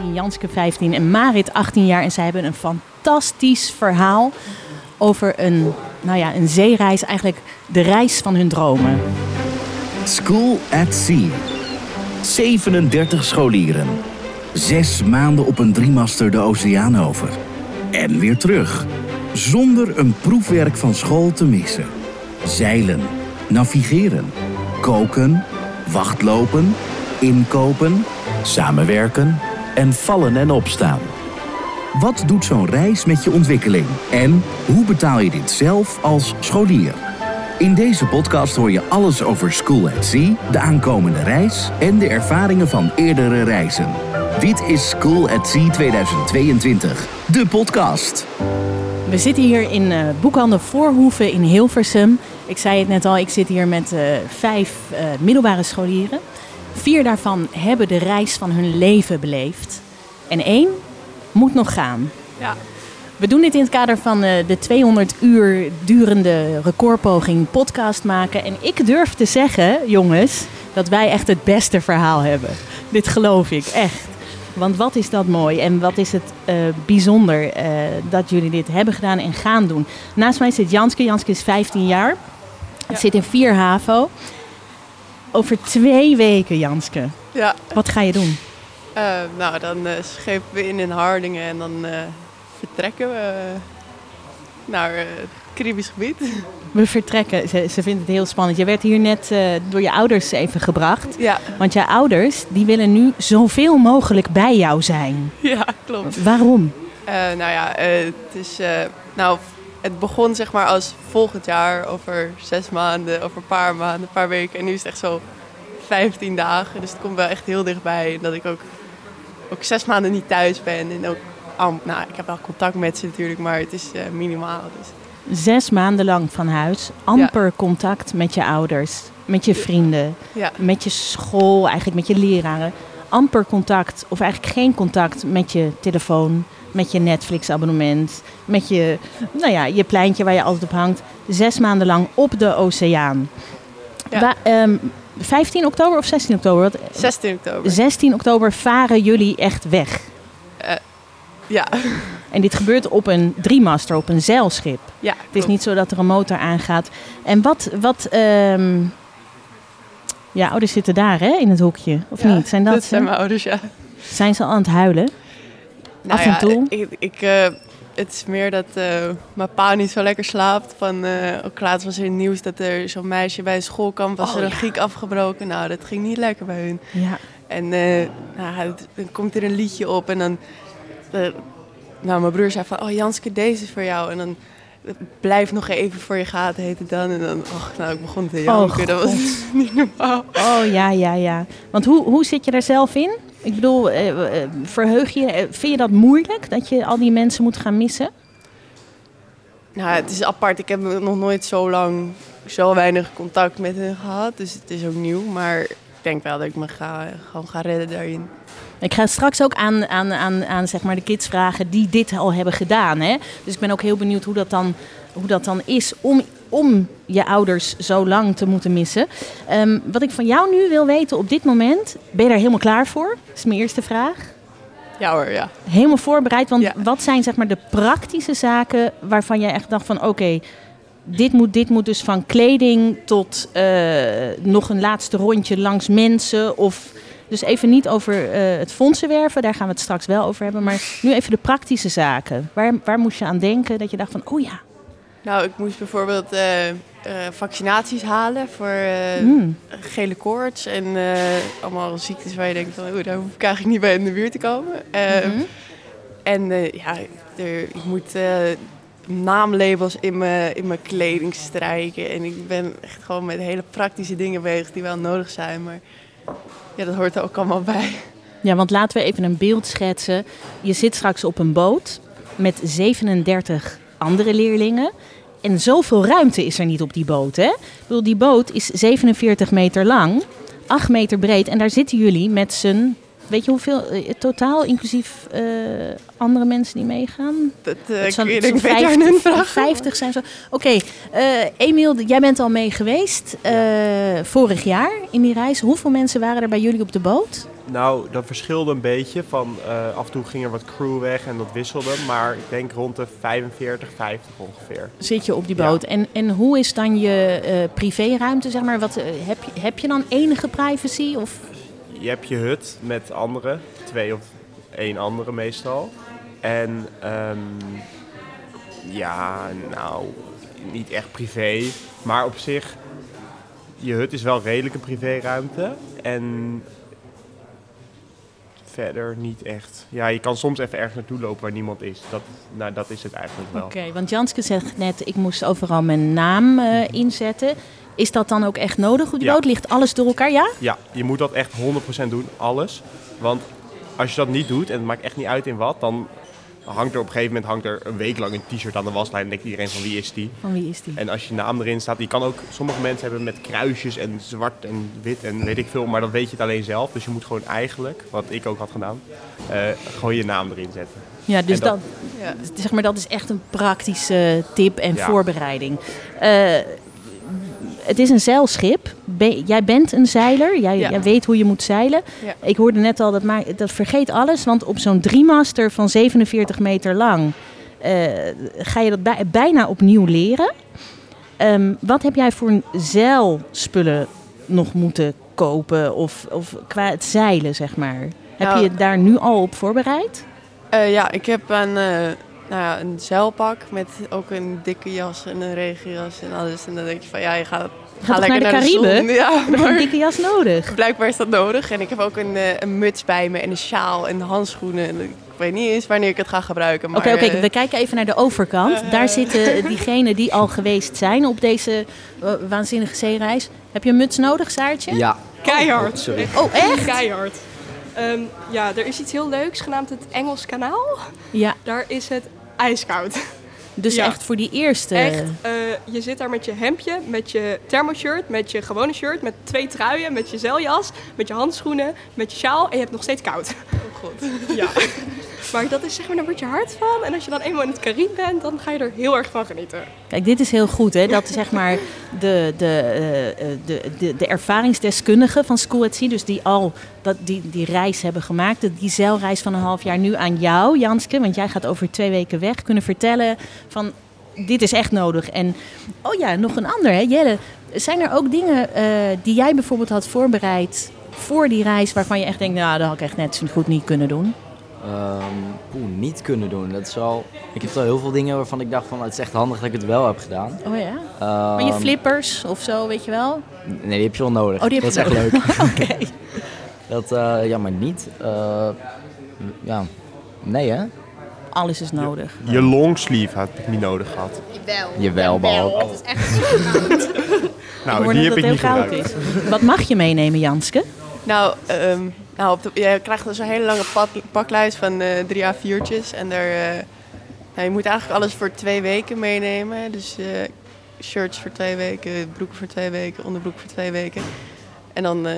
17, Janske 15 en Marit 18 jaar. En zij hebben een fantastisch verhaal over een, nou ja, een zeereis. Eigenlijk de reis van hun dromen. School at Sea. 37 scholieren. Zes maanden op een driemaster de oceaan over. En weer terug. Zonder een proefwerk van school te missen. Zeilen, navigeren, koken, wachtlopen, inkopen, samenwerken en vallen en opstaan. Wat doet zo'n reis met je ontwikkeling? En hoe betaal je dit zelf als scholier? In deze podcast hoor je alles over School at Sea, de aankomende reis en de ervaringen van eerdere reizen. Dit is School at Sea 2022, de podcast. We zitten hier in uh, Boekhandel Voorhoeven in Hilversum. Ik zei het net al, ik zit hier met uh, vijf uh, middelbare scholieren. Vier daarvan hebben de reis van hun leven beleefd. En één moet nog gaan. Ja. We doen dit in het kader van uh, de 200 uur durende recordpoging podcast maken. En ik durf te zeggen, jongens, dat wij echt het beste verhaal hebben. Dit geloof ik, echt. Want wat is dat mooi en wat is het uh, bijzonder uh, dat jullie dit hebben gedaan en gaan doen. Naast mij zit Janske. Janske is 15 jaar. Ja. Zit in 4 HAVO. Over twee weken, Janske. Ja. Wat ga je doen? Uh, nou, dan uh, schepen we in in Hardingen en dan uh, vertrekken we naar het Caribisch gebied. We vertrekken. Ze, ze vindt het heel spannend. Je werd hier net door je ouders even gebracht. Ja. Want jouw ouders die willen nu zoveel mogelijk bij jou zijn. Ja, klopt. Waarom? nou ja, het is... nou, het begon zeg maar als volgend jaar, over zes maanden, over een paar maanden, een paar weken. En nu is het echt zo 15 dagen. Dus het komt wel echt heel dichtbij. Dat ik ook, ook zes maanden niet thuis ben. En ook, nou, ik heb wel contact met ze natuurlijk, maar het is uh, minimaal. Dus. Zes maanden lang van huis, amper ja. contact met je ouders, met je vrienden, ja. met je school, eigenlijk met je leraren. Amper contact, of eigenlijk geen contact met je telefoon, met je Netflix-abonnement, met je, nou ja, je pleintje waar je altijd op hangt. Zes maanden lang op de oceaan. Ja. Wa um, 15 oktober of 16 oktober? Wat? 16 oktober. 16 oktober varen jullie echt weg. Uh, ja. En dit gebeurt op een driemaster, op een zeilschip. Ja, het is niet zo dat er een motor aangaat. En wat, wat um, ja, ouders zitten daar hè, in het hoekje, of ja, niet? Zijn dat, dat zijn mijn ouders, ja. Zijn ze al aan het huilen? Nou Af en ja, toe? Ik, ik, uh, het is meer dat uh, mijn pa niet zo lekker slaapt. Van, uh, ook laatst was er in het nieuws dat er zo'n meisje bij een schoolkamp was Oh, er een ja. giek afgebroken. Nou, dat ging niet lekker bij hun. Ja. En nou, dan komt er een liedje op en dan... nou, mijn broer zei van, oh Janske, deze is voor jou. En dan blijf nog even voor je gaten, heet het dan. En dan, och, nou, ik begon te janken. Oh, dat was niet normaal. Oh ja, ja, ja. Want hoe, hoe zit je daar zelf in? Ik bedoel, uh, uh, verheug je, uh, vind je dat moeilijk dat je al die mensen moet gaan missen? Nou, het is apart. Ik heb nog nooit zo lang, zo weinig contact met hen gehad. Dus het is ook nieuw. Maar ik denk wel dat ik me ga, gewoon ga redden daarin. Ik ga straks ook aan, aan, aan, aan zeg maar de kids vragen die dit al hebben gedaan. Hè? Dus ik ben ook heel benieuwd hoe dat dan, hoe dat dan is om, om je ouders zo lang te moeten missen. Um, wat ik van jou nu wil weten op dit moment, ben je daar helemaal klaar voor? Dat is mijn eerste vraag. Ja hoor, ja. Helemaal voorbereid, want Ja. wat zijn zeg maar de praktische zaken waarvan jij echt dacht van oké, dit, moet, dit moet dus van kleding tot uh, nog een laatste rondje langs mensen of... Dus even niet over uh, het fondsenwerven, daar gaan we het straks wel over hebben. Maar nu even de praktische zaken. Waar, waar moest je aan denken dat je dacht van, oh ja. Nou, ik moest bijvoorbeeld uh, uh, vaccinaties halen voor Mm. gele koorts en allemaal ziektes waar je denkt van, oh, daar hoef ik eigenlijk niet bij in de buurt te komen. Mhm. En ja, er, ik moet naamlabels in mijn, in mijn kleding strijken. En ik ben echt gewoon met hele praktische dingen bezig die wel nodig zijn. Maar ja, dat hoort er ook allemaal bij. Ja, want laten we even een beeld schetsen. Je zit straks op een boot met 37 andere leerlingen. En zoveel ruimte is er niet op die boot. Hè? Ik bedoel, die boot is 47 meter lang, 8 meter breed. En daar zitten jullie met z'n. Weet je hoeveel eh, totaal, inclusief eh, andere mensen die meegaan? Dat uh, zal- denk ik beter aan hun vragen. 50 zijn zo. Oké, eh, Emiel, jij bent al mee geweest eh, vorig jaar in die reis. Hoeveel mensen waren er bij jullie op de boot? Nou, dat verschilde een beetje. Van, eh, af en toe ging er wat crew weg en dat wisselde. Maar ik denk rond de 45, 50 ongeveer. Zit je op die Ja. boot? En, en hoe is dan je eh, privéruimte, zeg maar? Wat, heb, je, heb je dan enige privacy? Of Je hebt je hut met anderen. Twee of één andere meestal. En ehm, ja, nou, niet echt privé. Maar op zich, je hut is wel redelijk een privéruimte. En verder niet echt. Ja, je kan soms even ergens naartoe lopen waar niemand is. Dat, nou, dat is het eigenlijk wel. Oké, want Janske zegt net, ik moest overal mijn naam eh, inzetten. Is dat dan ook echt nodig op die Ja. boot? Ligt alles door elkaar? Ja? Ja, je moet dat echt 100% doen, alles. Want als je dat niet doet, en het maakt echt niet uit in wat, dan hangt er op een gegeven moment hangt er een week lang een t-shirt aan de waslijn. En denkt iedereen van wie is die? Van wie is die? En als je naam erin staat, die kan ook, sommige mensen hebben met kruisjes en zwart en wit en weet ik veel, maar dan weet je het alleen zelf. Dus je moet gewoon eigenlijk, wat ik ook had gedaan, eh, gewoon je naam erin zetten. Ja, dus dat- dat, Ja. zeg maar, dat is echt een praktische tip en Ja. voorbereiding. Eh, het is een zeilschip. Jij bent een zeiler. Jij, Ja. jij weet hoe je moet zeilen. Ja. Ik hoorde net al, dat, ma- dat vergeet alles. Want op zo'n driemaster van 47 meter lang... eh, ga je dat bij- bijna opnieuw leren. Ehm, wat heb jij voor zeilspullen nog moeten kopen? Of, of qua het zeilen, zeg maar? Heb Nou, je je daar nu al op voorbereid? Eh, ja, ik heb een, nou ja, een zeilpak met ook een dikke jas en een regenjas en alles. En dan denk je van ja, je gaat, ga naar lekker de naar de, Cariben? zon. Ja, Heb je een dikke jas nodig? blijkbaar is dat nodig. En ik heb ook een, eh, een muts bij me en een sjaal en handschoenen. En ik weet niet eens wanneer ik het ga gebruiken. Oké, Maar, oké, eh, we kijken even naar de overkant. eh, Daar zitten diegenen die al geweest zijn op deze waanzinnige zeereis. Heb je een muts nodig, Saartje? Ja. Keihard. Sorry. Oh, echt? Keihard. Ehm, ja, er is iets heel leuks genaamd het Engels Kanaal. Ja, Daar is het ijskoud. dus Ja. echt voor die eerste. Echt, eh, je zit daar met je hemdje, met je thermoshirt, met je gewone shirt, met twee truien, met je zeiljas, met je handschoenen, met je sjaal en je hebt nog steeds koud. God. Ja. maar dat is zeg maar, daar word je hard van. En als je dan eenmaal in het Caribe bent, dan ga je er heel erg van genieten. Kijk, dit is heel goed, hè? Dat zeg maar de, de, eh, eh, de, de, de ervaringsdeskundigen van School at Sea, dus die al dat, die, die reis hebben gemaakt, die zeilreis van een half jaar nu aan jou, Janske, want jij gaat over twee weken weg, kunnen vertellen van dit is echt nodig. En oh ja, nog een ander, hè, Jelle. Zijn er ook dingen eh, die jij bijvoorbeeld had voorbereid voor die reis, waarvan je echt denkt, nou, dat had ik echt net zo goed niet kunnen doen? Ehm, poeh, niet kunnen doen. Dat is al... Ik heb al heel veel dingen waarvan ik dacht van het is echt handig dat ik het wel heb gedaan. Oh ja. Ehm, Maar je flippers of zo, weet je wel? Nee, die heb je wel nodig. Oh, die heb dat je is echt leuk. Oké. Dat, eh, ja, maar niet. Eh, ja, nee hè? Alles is nodig. Je longsleeve had ik niet nodig gehad. Jawel, behalve. Nou, hoor die heb dat ik het niet gebruikt. is. Wat mag je meenemen, Janske? Nou, ehm, nou op de, je krijgt dus een hele lange pad- paklijst van eh, drie A4'tjes. En daar, eh, nou, je moet eigenlijk alles voor twee weken meenemen. Dus eh, shirts voor twee weken, broeken voor twee weken, onderbroek voor twee weken. En dan eh,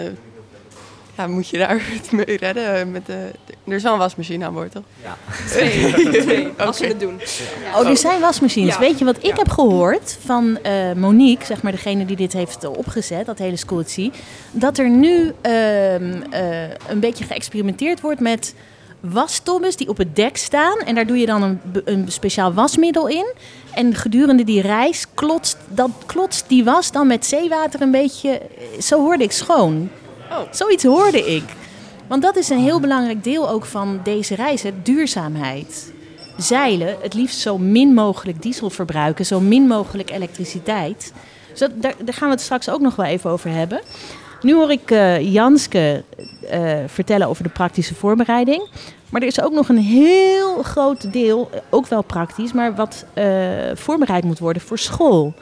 ja, moet je daar het mee redden. eh, Met de, er is wel een wasmachine aan boord, toch? Twee, twee als ze Oké. het doen. Oh, er zijn wasmachines. Ja. Weet je wat ik heb gehoord van eh, Monique, zeg maar degene die dit heeft opgezet, dat hele Sea, dat er nu ehm, eh, een beetje geëxperimenteerd wordt met wastobbes die op het dek staan. En daar doe je dan een, een speciaal wasmiddel in. En gedurende die reis klotst, dat, klotst die was dan met zeewater een beetje, eh, zo hoorde ik, schoon. Oh. Zoiets hoorde ik. Want dat is een heel belangrijk deel ook van deze reis, hè, duurzaamheid. Zeilen, het liefst zo min mogelijk diesel verbruiken, zo min mogelijk elektriciteit. Dus dat, daar, daar gaan we het straks ook nog wel even over hebben. Nu hoor ik eh, Janske eh, vertellen over de praktische voorbereiding. Maar er is ook nog een heel groot deel, eh, ook wel praktisch, maar wat voorbereid moet worden voor school.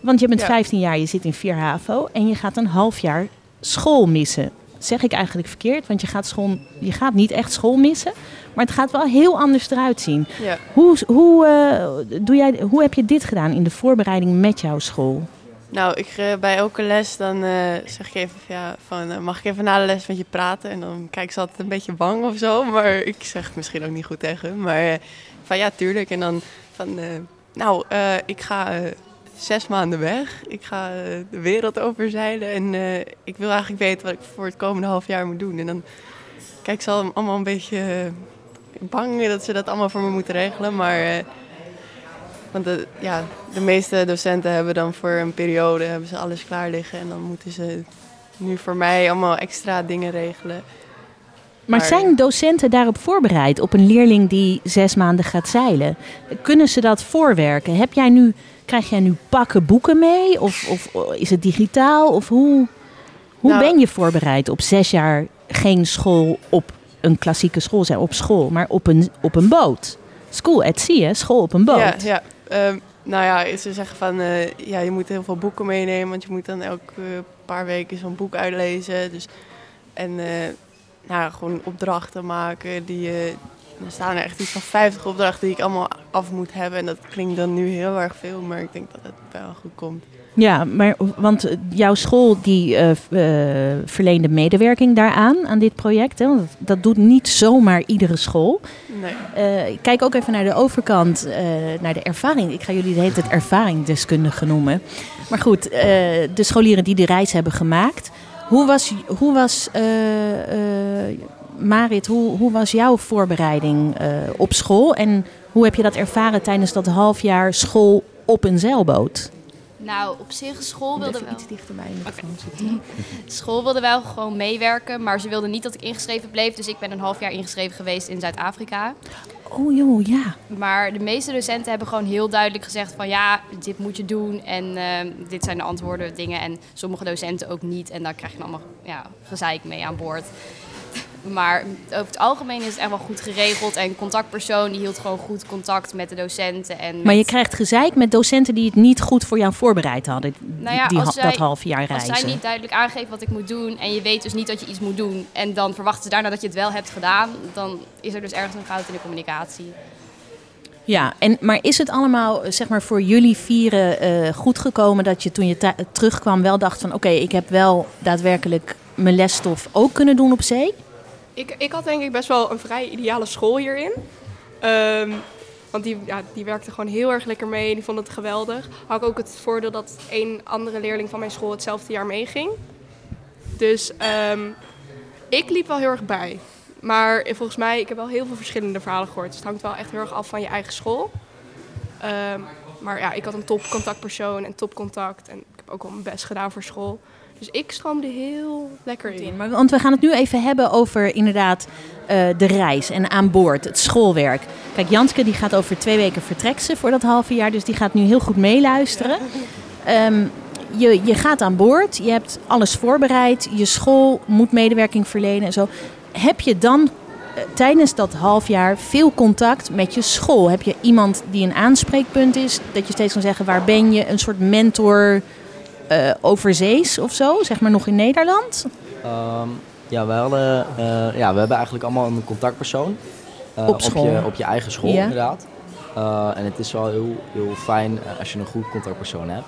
Want je bent Ja. 15 jaar, je zit in 4 HAVO en je gaat een half jaar school missen. zeg ik eigenlijk verkeerd, want je gaat, school, je gaat niet echt school missen. Maar het gaat wel heel anders eruit zien. Ja. Hoe, hoe, eh, doe jij, hoe heb je dit gedaan in de voorbereiding met jouw school? Nou, ik, eh, bij elke les dan eh, zeg ik even van, ja, van mag ik even na de les met je praten? En dan kijken ze altijd een beetje bang of zo, maar ik zeg het misschien ook niet goed tegen hun. Maar van ja, tuurlijk. En dan van, nou, ik ga zes maanden weg. Ik ga eh, de wereld overzeilen en eh, ik wil eigenlijk weten wat ik voor het komende half jaar moet doen. En dan kijken ze al- allemaal een beetje eh, bang dat ze dat allemaal voor me moeten regelen, maar... want de, ja, de meeste docenten hebben dan voor een periode hebben ze alles klaar liggen. En dan moeten ze nu voor mij allemaal extra dingen regelen. Maar- zijn docenten daarop voorbereid, op een leerling die zes maanden gaat zeilen? Kunnen ze dat voorwerken? Heb jij nu, krijg jij nu pakken boeken mee? Of, of is het digitaal? Of hoe, hoe Nou- ben je voorbereid op zes jaar geen school op een klassieke school zijn, op school, maar op een, op een boot? School at sea, hè? school op een boot. Ja, ja. Ehm, nou ja, ze zeggen van eh, ja, je moet heel veel boeken meenemen. Want je moet dan elke paar weken zo'n boek uitlezen. Dus, en eh, nou, gewoon opdrachten maken. Die, eh, er staan er echt iets van 50 opdrachten die ik allemaal af moet hebben. En dat klinkt dan nu heel erg veel, maar ik denk dat het wel goed komt. Ja, maar want eh, jouw school die eh, v- eh, verleende medewerking daaraan, aan dit project. Hè? Want dat- doet niet zomaar iedere school. Nee. Eh, kijk ook even naar de overkant, eh, naar de ervaring. Ik ga jullie de hele tijd noemen. Maar goed, eh, de scholieren die de reis hebben gemaakt. Hoe was, hoe was eh, eh, Marit, hoe, hoe was jouw voorbereiding eh, op school? En hoe heb je dat ervaren tijdens dat half jaar school op een zeilboot? Nou, op zich, school wilde wel. iets dichter bij de zitten. School wilde wel gewoon meewerken, maar ze wilde niet dat ik ingeschreven bleef. Dus ik ben een half jaar ingeschreven geweest in Zuid-Afrika. Oh joh, ja. Maar de meeste docenten hebben gewoon heel duidelijk gezegd van ja, dit moet je doen. En ehm, dit zijn de antwoorden, dingen. En sommige docenten ook niet. En daar krijg je allemaal ja, gezeik mee aan boord. Maar over het algemeen is het echt wel goed geregeld. En contactpersoon die hield gewoon goed contact met de docenten. En Maar je krijgt gezeik met docenten die het niet goed voor jou voorbereid hadden. Nou ja, die, als ha- zij- dat half jaar Als reizen. zij niet duidelijk aangeven wat ik moet doen en je weet dus niet dat je iets moet doen en dan verwachten ze daarna dat je het wel hebt gedaan, dan is er dus ergens een fout in de communicatie. Ja, en, maar is het allemaal eh, zeg maar, voor jullie vieren eh, goed gekomen dat je toen je terugkwam wel dacht van oké, ik heb wel daadwerkelijk mijn lesstof ook kunnen doen op zee? Ik, ik had denk ik best wel een vrij ideale school hierin. Ehm, want die, ja, die werkte gewoon heel erg lekker mee. Die vond het geweldig. Had ik ook het voordeel dat één andere leerling van mijn school hetzelfde jaar meeging. Dus ehm, ik liep wel heel erg bij. Maar volgens mij, ik heb wel heel veel verschillende verhalen gehoord. Dus het hangt wel echt heel erg af van je eigen school. Ehm, maar ja, ik had een topcontactpersoon en topcontact. En ik heb ook wel mijn best gedaan voor school. Dus ik stroomde heel lekker in. Maar, want we gaan het nu even hebben over inderdaad eh, de reis en aan boord, het schoolwerk. Kijk, Janske die gaat over twee weken vertrekt ze voor dat halve jaar, dus die gaat nu heel goed meeluisteren. Ehm, je, je gaat aan boord, je hebt alles voorbereid, je school moet medewerking verlenen en zo. Heb je dan eh, tijdens dat half jaar veel contact met je school? Heb je iemand die een aanspreekpunt is, dat je steeds kan zeggen waar ben je, een soort mentor eh overzees of zo, zeg maar nog in Nederland? Ehm, ja, we hadden, eh, ja, we hebben eigenlijk allemaal een contactpersoon. eh, Op school. Op je, op je eigen school, Ja. inderdaad. En het is wel heel, heel fijn als je een goed contactpersoon hebt.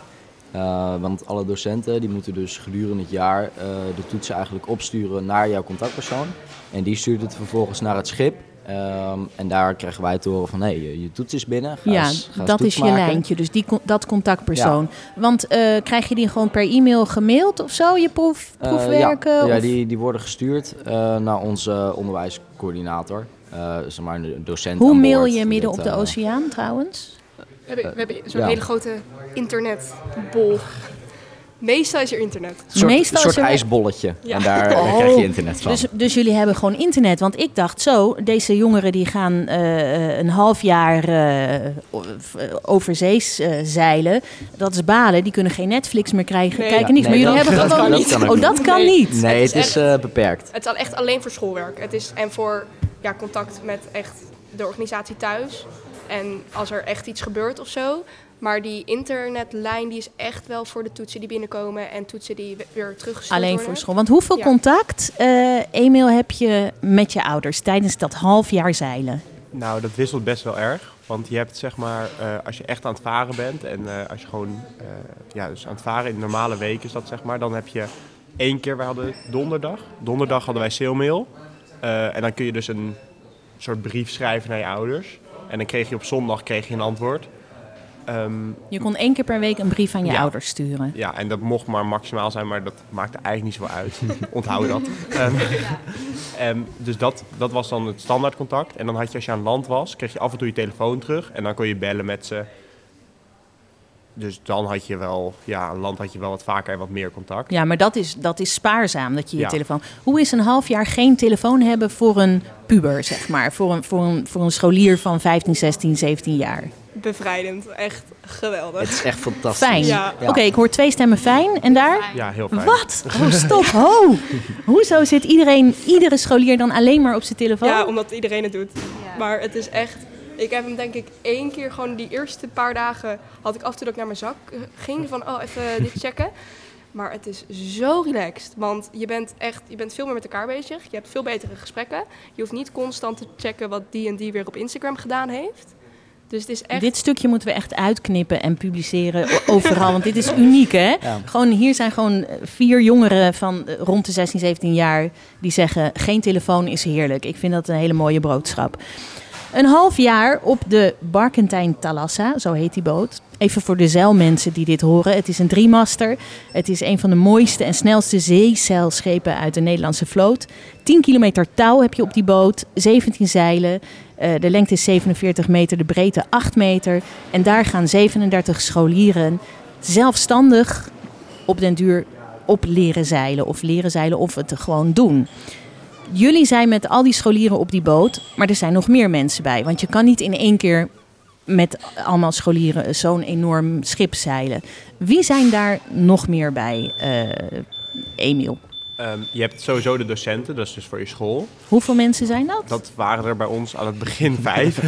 Want alle docenten die moeten dus gedurende het jaar de toetsen eigenlijk opsturen naar jouw contactpersoon. En die stuurt het vervolgens naar het schip. Ehm, en daar krijgen wij te horen van, hé, je, je toets is binnen. Ga Ja, eens- ga eens dat is je lijntje, dus die, dat contactpersoon. Want eh, krijg je die gewoon per e-mail gemaild of zo, je proef, Eh, proefwerken? ja, ja die, die worden gestuurd eh, naar onze onderwijscoördinator. Eh zeg maar een docent Hoe aan mail je midden op de oceaan trouwens? We hebben, we hebben zo'n ja. hele grote internetbol. Meestal is er internet. Een soort, Meestal soort is er- ijsbolletje. Ja. En daar, Oh. krijg je internet van. Dus, dus jullie hebben gewoon internet. Want ik dacht zo, deze jongeren die gaan eh, een half jaar eh, v- overzees eh, zeilen. Dat is balen, die kunnen geen Netflix meer krijgen. Nee. kijken Ja, niks. nee, maar jullie dat- hebben dat gewoon niet. oh, dat kan Nee. niet. nee, het het is eh, beperkt. Het is al echt alleen voor schoolwerk. Het is en voor ja, contact met echt de organisatie thuis. En als er echt iets gebeurt of zo, Maar die internetlijn die is echt wel voor de toetsen die binnenkomen en toetsen die we- weer teruggestuurd Alleen worden. voor school. Want hoeveel Ja. contact, eh Emiel, heb je met je ouders tijdens dat half jaar zeilen? Nou, dat wisselt best wel erg. Want je hebt zeg maar, eh, als je echt aan het varen bent en eh, als je gewoon, eh, ja, dus aan het varen in normale weken is dat zeg maar, dan heb je één keer, wij hadden donderdag. Donderdag hadden wij sailmail. Eh, en dan kun je dus een soort brief schrijven naar je ouders. En dan kreeg je op zondag kreeg je een antwoord. Ehm, Je kon één keer per week een brief aan je Ja. ouders sturen. ja, en dat mocht maar maximaal zijn, maar dat maakte eigenlijk niet zoveel uit. Onthoud dat. Ehm, ehm, dus dat, dat was dan het standaard contact. En dan had je, als je aan land was, kreeg je af en toe je telefoon terug. En dan kon je bellen met ze. Dus dan had je wel, ja, aan land had je wel wat vaker en wat meer contact. Ja, maar dat is, dat is spaarzaam, dat je je Ja. telefoon... Hoe is een half jaar geen telefoon hebben voor een puber, zeg maar? Voor een, voor een, voor een scholier van 15, 16, 17 jaar? Bevrijdend, echt geweldig. Het is echt fantastisch. Fijn. Ja. Oké, ik hoor twee stemmen fijn. En daar? Ja, heel fijn. Wat? Oh, stop. Ho. Hoezo zit iedereen, iedere scholier dan alleen maar op zijn telefoon? Ja, omdat iedereen het doet. Ja. Maar het is echt... Ik heb hem denk ik één keer gewoon die eerste paar dagen... had ik af en toe dat ik naar mijn zak eh, ging van oh, even dit checken. Maar het is zo relaxed. Want je bent echt je bent veel meer met elkaar bezig. Je hebt veel betere gesprekken. Je hoeft niet constant te checken wat die en die weer op Instagram gedaan heeft. Dus het is echt... Dit stukje moeten we echt uitknippen en publiceren overal, want dit is uniek, hè? Ja. Gewoon, hier zijn gewoon eh, vier jongeren van eh, rond de 16, 17 jaar die zeggen: geen telefoon is heerlijk. Ik vind dat een hele mooie boodschap. Een half jaar op de Barkentijn Thalassa, zo heet die boot. Even voor de zeilmensen die dit horen. Het is een driemaster. Het is een van de mooiste en snelste zeezeilschepen uit de Nederlandse vloot. 10 kilometer touw heb je op die boot, 17 zeilen. Eh, de lengte is 47 meter, de breedte 8 meter. En daar gaan 37 scholieren zelfstandig op den duur op leren zeilen. Of leren zeilen of het gewoon doen. Jullie zijn met al die scholieren op die boot, maar er zijn nog meer mensen bij. Want je kan niet in één keer met allemaal scholieren zo'n enorm schip zeilen. Wie zijn daar nog meer bij, eh, Emiel? Ehm, je hebt sowieso de docenten, dat is dus voor je school. Hoeveel mensen zijn dat? Dat waren er bij ons aan het begin vijf.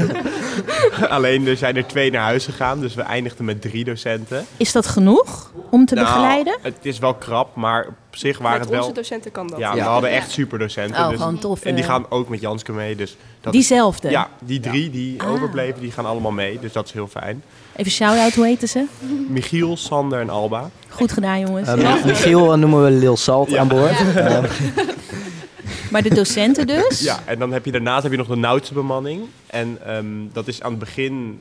Alleen er zijn er twee naar huis gegaan, dus we eindigden met drie docenten. Is dat genoeg om te Nou, begeleiden? Het is wel krap, maar op zich waren met het wel... onze docenten kan dat. Ja, Ja. we hadden echt super docenten. Oh, dus, gewoon tof. en die eh, gaan ook met Janske mee. Dus dat Diezelfde? is, ja, die drie die Ah. overbleven, die gaan allemaal mee. Dus dat is heel fijn. Even shout-out, hoe heten ze? Michiel, Sander en Alba. Goed gedaan, jongens. Eh, Michiel noemen we Lil Salt Ja. aan boord. Maar de docenten dus? Ja, en dan heb je daarnaast heb je nog de nauwste bemanning. En ehm, dat is aan het begin,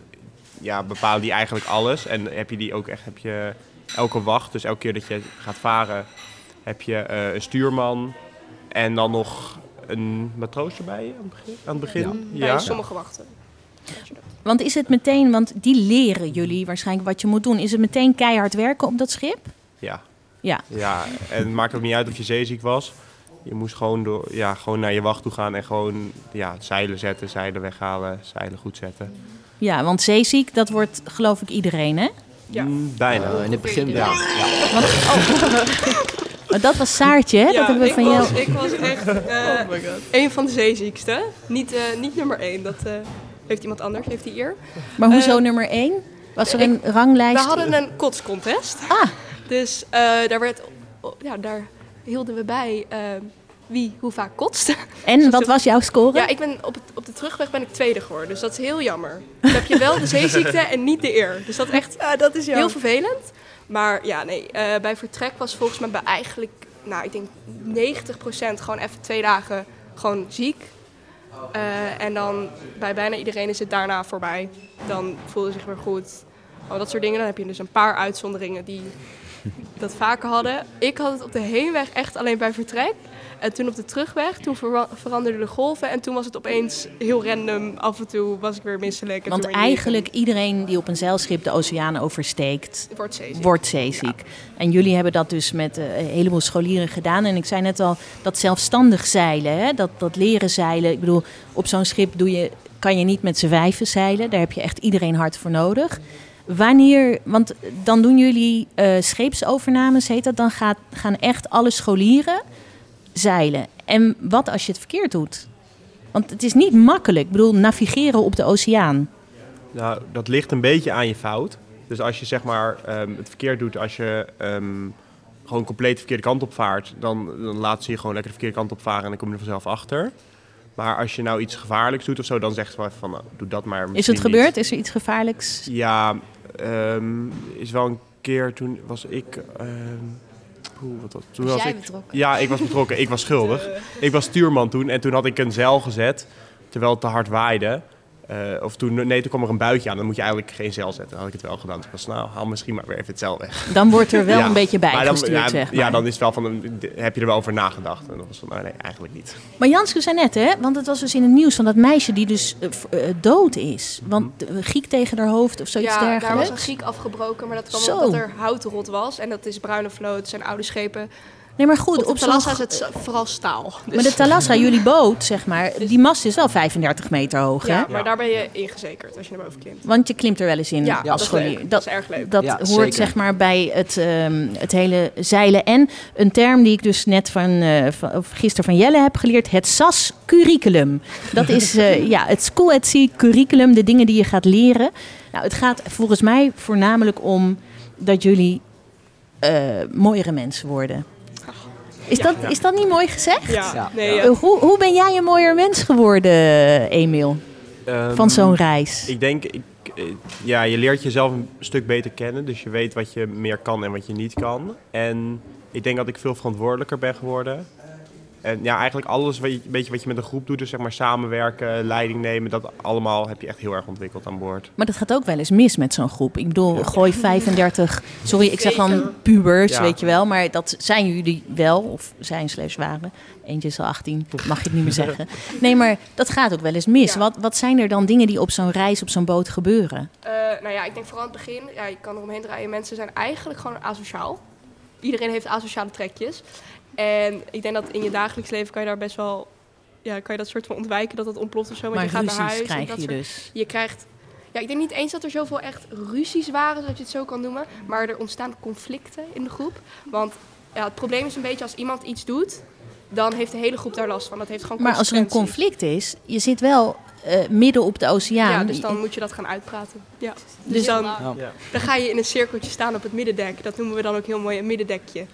ja, bepalen die eigenlijk alles. En heb je die ook echt, heb je elke wacht, dus elke keer dat je gaat varen, heb je eh, een stuurman. En dan nog een matroos erbij aan het begin. Aan het begin. Bij sommige wachten. Want is het meteen, want die leren jullie waarschijnlijk wat je moet doen. Is het meteen keihard werken op dat schip? Ja. Ja. Ja, en het maakt ook niet uit of je zeeziek was. Je moest gewoon, door, ja, gewoon naar je wacht toe gaan en gewoon ja, zeilen zetten, zeilen weghalen, zeilen goed zetten. Ja, want zeeziek, dat wordt geloof ik iedereen, hè? Ja. Mm, bijna. in het begin Ja. wel. Want, oh. Maar dat was Saartje, hè? dat Ja, hebben we ik van was, jou. ik was echt eh een van de zeeziekste. Niet, eh, niet nummer één, dat eh, heeft iemand anders, heeft die eer. Maar hoezo eh, nummer één? Was er ik- een ranglijst? We hadden een kotscontest. Ah, Dus eh, daar, werd, ja, daar hielden we bij eh, wie hoe vaak kotst. en wat was jouw score? Ja, ik ben op, het, op de terugweg ben ik tweede geworden, dus dat is heel jammer. Dan heb je wel de zeeziekte en niet de eer. Dus dat echt dat is heel vervelend. Maar ja, nee, eh, bij vertrek was volgens mij bij eigenlijk, nou ik denk 90% gewoon even twee dagen gewoon ziek. Eh, en dan bij bijna iedereen is het daarna voorbij. Dan voelde ze zich weer goed. Al dat soort dingen. Dan heb je dus een paar uitzonderingen die dat vaker hadden. Ik had het op de heenweg echt alleen bij vertrek. En toen op de terugweg, toen vera- veranderden de golven. En toen was het opeens heel random. Af en toe was ik weer misselijk. Want eigenlijk iedereen die op een zeilschip de oceaan oversteekt, wordt zeeziek. wordt zeeziek. En jullie hebben dat dus met eh, een heleboel scholieren gedaan. En ik zei net al, dat zelfstandig zeilen, hè? Dat, dat leren zeilen. Ik bedoel, op zo'n schip doe je, kan je niet met z'n vijven zeilen. Daar heb je echt iedereen hard voor nodig. Wanneer, want dan doen jullie eh, scheepsovernames, heet dat. Dan gaat, gaan echt alle scholieren zeilen. En wat als je het verkeerd doet? Want het is niet makkelijk. Ik bedoel, navigeren op de oceaan. Nou, dat ligt een beetje aan je fout. Dus als je zeg maar ehm, het verkeerd doet, als je ehm, gewoon compleet de verkeerde kant op vaart, dan, dan laat ze je gewoon lekker de verkeerde kant op varen en dan kom je er vanzelf achter. Maar als je nou iets gevaarlijks doet of zo, dan zegt ze wel even van, nou, doe dat maar. Is het niet. gebeurd? Is er iets gevaarlijks? Ja, ehm, is wel een keer toen was ik. ehm, oeh, wat was, toen Was was jij ik, betrokken? Ja, ik was betrokken. Ik was schuldig. Ik was stuurman toen en toen had ik een zeil gezet terwijl het te hard waaide. Eh, of toen, nee, toen kwam er een buitje aan. Dan moet je eigenlijk geen zeil zetten. Dan had ik het wel gedaan. Ik was, nou, haal misschien maar weer even het zeil weg. Dan wordt er wel Ja. een beetje Maar dan- bijgestuurd, ja, zeg maar. Ja, dan is het wel van, heb je er wel over nagedacht? En dan was van, nou, nee, eigenlijk niet. Maar Janske zei net, hè, want het was dus in het nieuws van dat meisje die dus eh, eh, dood is. Want uh, giek tegen haar hoofd of zoiets ja, daar dergelijks. was een giek afgebroken, maar dat kwam Zo. omdat er hout rot was. En dat is bruine vloot, zijn oude schepen. Nee, maar goed, Op de op. Talassa is het vooral staal. Dus- Maar de Talassa, jullie boot, zeg maar, die mast is wel 35 meter hoog, hè? ja, maar daar ben je ingezekerd als je naar boven klimt. Want je klimt er wel eens in Ja, als dat is scholier. leuk. Dat is erg leuk. Dat Ja, hoort zeker. zeg maar bij het, ehm, het hele zeilen. En een term die ik dus net van, eh, van of gisteren van Jelle heb geleerd. Het SAS curriculum. Dat is eh, ja, het School at Sea curriculum. De dingen die je gaat leren. Nou, het gaat volgens mij voornamelijk om dat jullie eh, mooiere mensen worden. Is, dat, is dat niet mooi gezegd? Ja, Ja. nee, Eh, ja. hoe, hoe ben jij een mooier mens geworden, Emiel? Van Ehm, zo'n reis? Ik denk, ik, eh, ja, je leert jezelf een stuk beter kennen. Dus je weet wat je meer kan en wat je niet kan. En ik denk dat ik veel verantwoordelijker ben geworden. En ja, eigenlijk alles wat je, een beetje wat je met een groep doet, dus zeg maar samenwerken, leiding nemen, dat allemaal heb je echt heel erg ontwikkeld aan boord. Maar dat gaat ook wel eens mis met zo'n groep. Ik bedoel, gooi 35, sorry, ik zeg dan Zeker. pubers, Ja. weet je wel. Maar dat zijn jullie wel, of zijn slash waren. Eentje is al 18, mag je het niet meer zeggen. Nee, maar dat gaat ook wel eens mis. Ja. Wat, wat zijn er dan dingen die op zo'n reis, op zo'n boot gebeuren? Eh, nou ja, ik denk vooral aan het begin, ja, je kan er omheen draaien. Mensen zijn eigenlijk gewoon asociaal. Iedereen heeft asociale trekjes. En ik denk dat in je dagelijks leven kan je daar best wel, ja, kan je dat soort van ontwijken dat het ontploft of zo. Want Maar je gaat naar huis. en krijg dat je soort- dus. Je krijgt, ja, ik denk niet eens dat er zoveel echt ruzies waren, zoals je het zo kan noemen. Maar er ontstaan conflicten in de groep. Want ja, het probleem is een beetje als iemand iets doet, dan heeft de hele groep daar last van. Dat heeft gewoon Maar als er een conflict is, je zit wel eh, midden op de oceaan. Ja, dus dan moet je dat gaan uitpraten. Ja. Dus, Dus- dan, Ja. dan ga je in een cirkeltje staan op het middendek. Dat noemen we dan ook heel mooi een middendekje.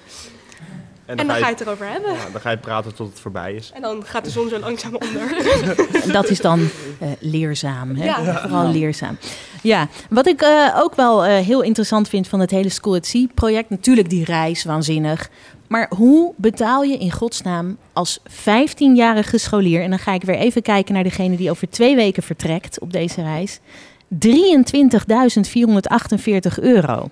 En dan, ga ga je het erover hebben. ja, dan ga je praten tot het voorbij is. En dan gaat de zon zo langzaam onder. En dat is dan eh, leerzaam. Hè? Ja. Vooral leerzaam. Ja, wat ik eh, ook wel eh, heel interessant vind van het hele School at Sea project, natuurlijk die reis, waanzinnig. Maar hoe betaal je in godsnaam als 15-jarige scholier, en dan ga ik weer even kijken naar degene die over twee weken vertrekt op deze reis, 23.448 euro.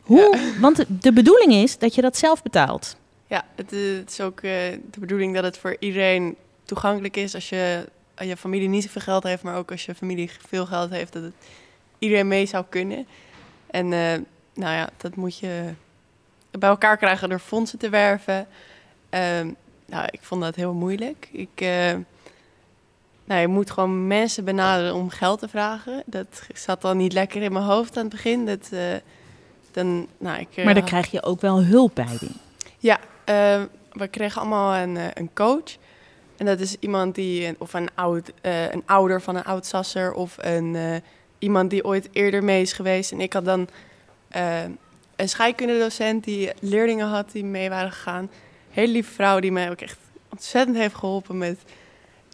Hoe? Want de bedoeling is dat je dat zelf betaalt. Ja, het, eh, het is ook eh, de bedoeling dat het voor iedereen toegankelijk is. Als je, als je familie niet zoveel geld heeft, maar ook als je familie veel geld heeft, dat het iedereen mee zou kunnen. En eh, nou ja, dat moet je bij elkaar krijgen door fondsen te werven. Ehm, nou, ik vond dat heel moeilijk. Ik, nou, je moet gewoon mensen benaderen om geld te vragen. Dat zat dan niet lekker in mijn hoofd aan het begin. Dat, dan, nou, ik, Maar daar krijg je ook wel hulp bij. die. ja, eh, we kregen allemaal een, eh, een coach. En dat is iemand die, of een, oud, eh, een ouder van een oud sasser, of een, eh, iemand die ooit eerder mee is geweest. En ik had dan eh, een scheikundedocent die leerlingen had die mee waren gegaan. Hele lieve vrouw die mij ook echt ontzettend heeft geholpen met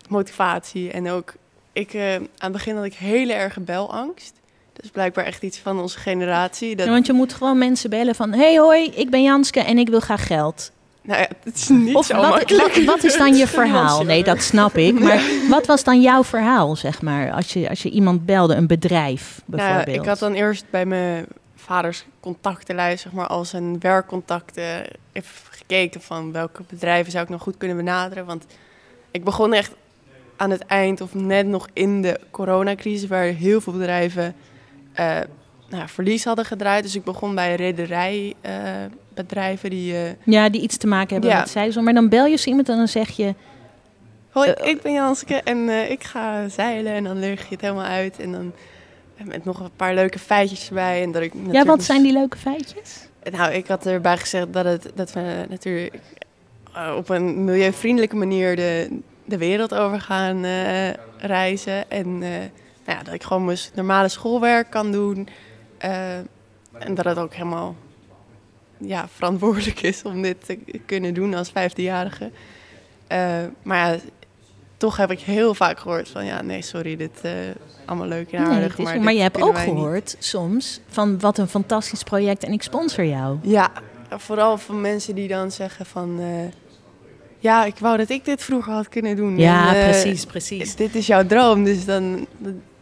motivatie. En ook, ik, aan het begin had ik hele erge belangst. Dat is blijkbaar echt iets van onze generatie. Dat, Ja, want je moet gewoon mensen bellen van... hey hoi, ik ben Janske en ik wil graag geld. Nou ja, het is niet Of zo wat, makkelijk. wat, wat is dan je verhaal? Nee, dat snap ik. Maar wat was dan jouw verhaal, zeg maar? Als je, als je iemand belde, een bedrijf Nou bijvoorbeeld. ik had dan eerst bij mijn vaders contactenlijst, zeg maar, als een werkcontacten, even gekeken van welke bedrijven zou ik nog goed kunnen benaderen. Want ik begon echt aan het eind of net nog in de coronacrisis, waar heel veel bedrijven eh, nou, verlies hadden gedraaid. Dus ik begon bij rederijbedrijven die... eh, Ja, die iets te maken hebben Ja. met zeilen. Maar dan bel je zo iemand en dan zeg je... Hoi, Eh, ik ben Janske en eh, ik ga zeilen. En dan leg je het helemaal uit. En dan eh, met nog een paar leuke feitjes erbij. En dat ik Ja, wat zijn die leuke feitjes? Nou, ik had erbij gezegd dat, het, dat we natuurlijk eh, op een milieuvriendelijke manier de, de wereld over gaan eh, reizen. En eh, nou ja, dat ik gewoon mijn normale schoolwerk kan doen. Eh, en dat het ook helemaal ja, verantwoordelijk is om dit te kunnen doen als vijfdejarige. Uh, maar ja, toch heb ik heel vaak gehoord van ja, nee, sorry, dit uh, allemaal leuk en aardig. Nee, maar, maar je hebt ook niet. gehoord soms van wat een fantastisch project en ik sponsor jou. Ja, vooral van mensen die dan zeggen van... Uh, ja, ik wou dat ik dit vroeger had kunnen doen. Ja, En, precies, precies. Dit is jouw droom, dus dan...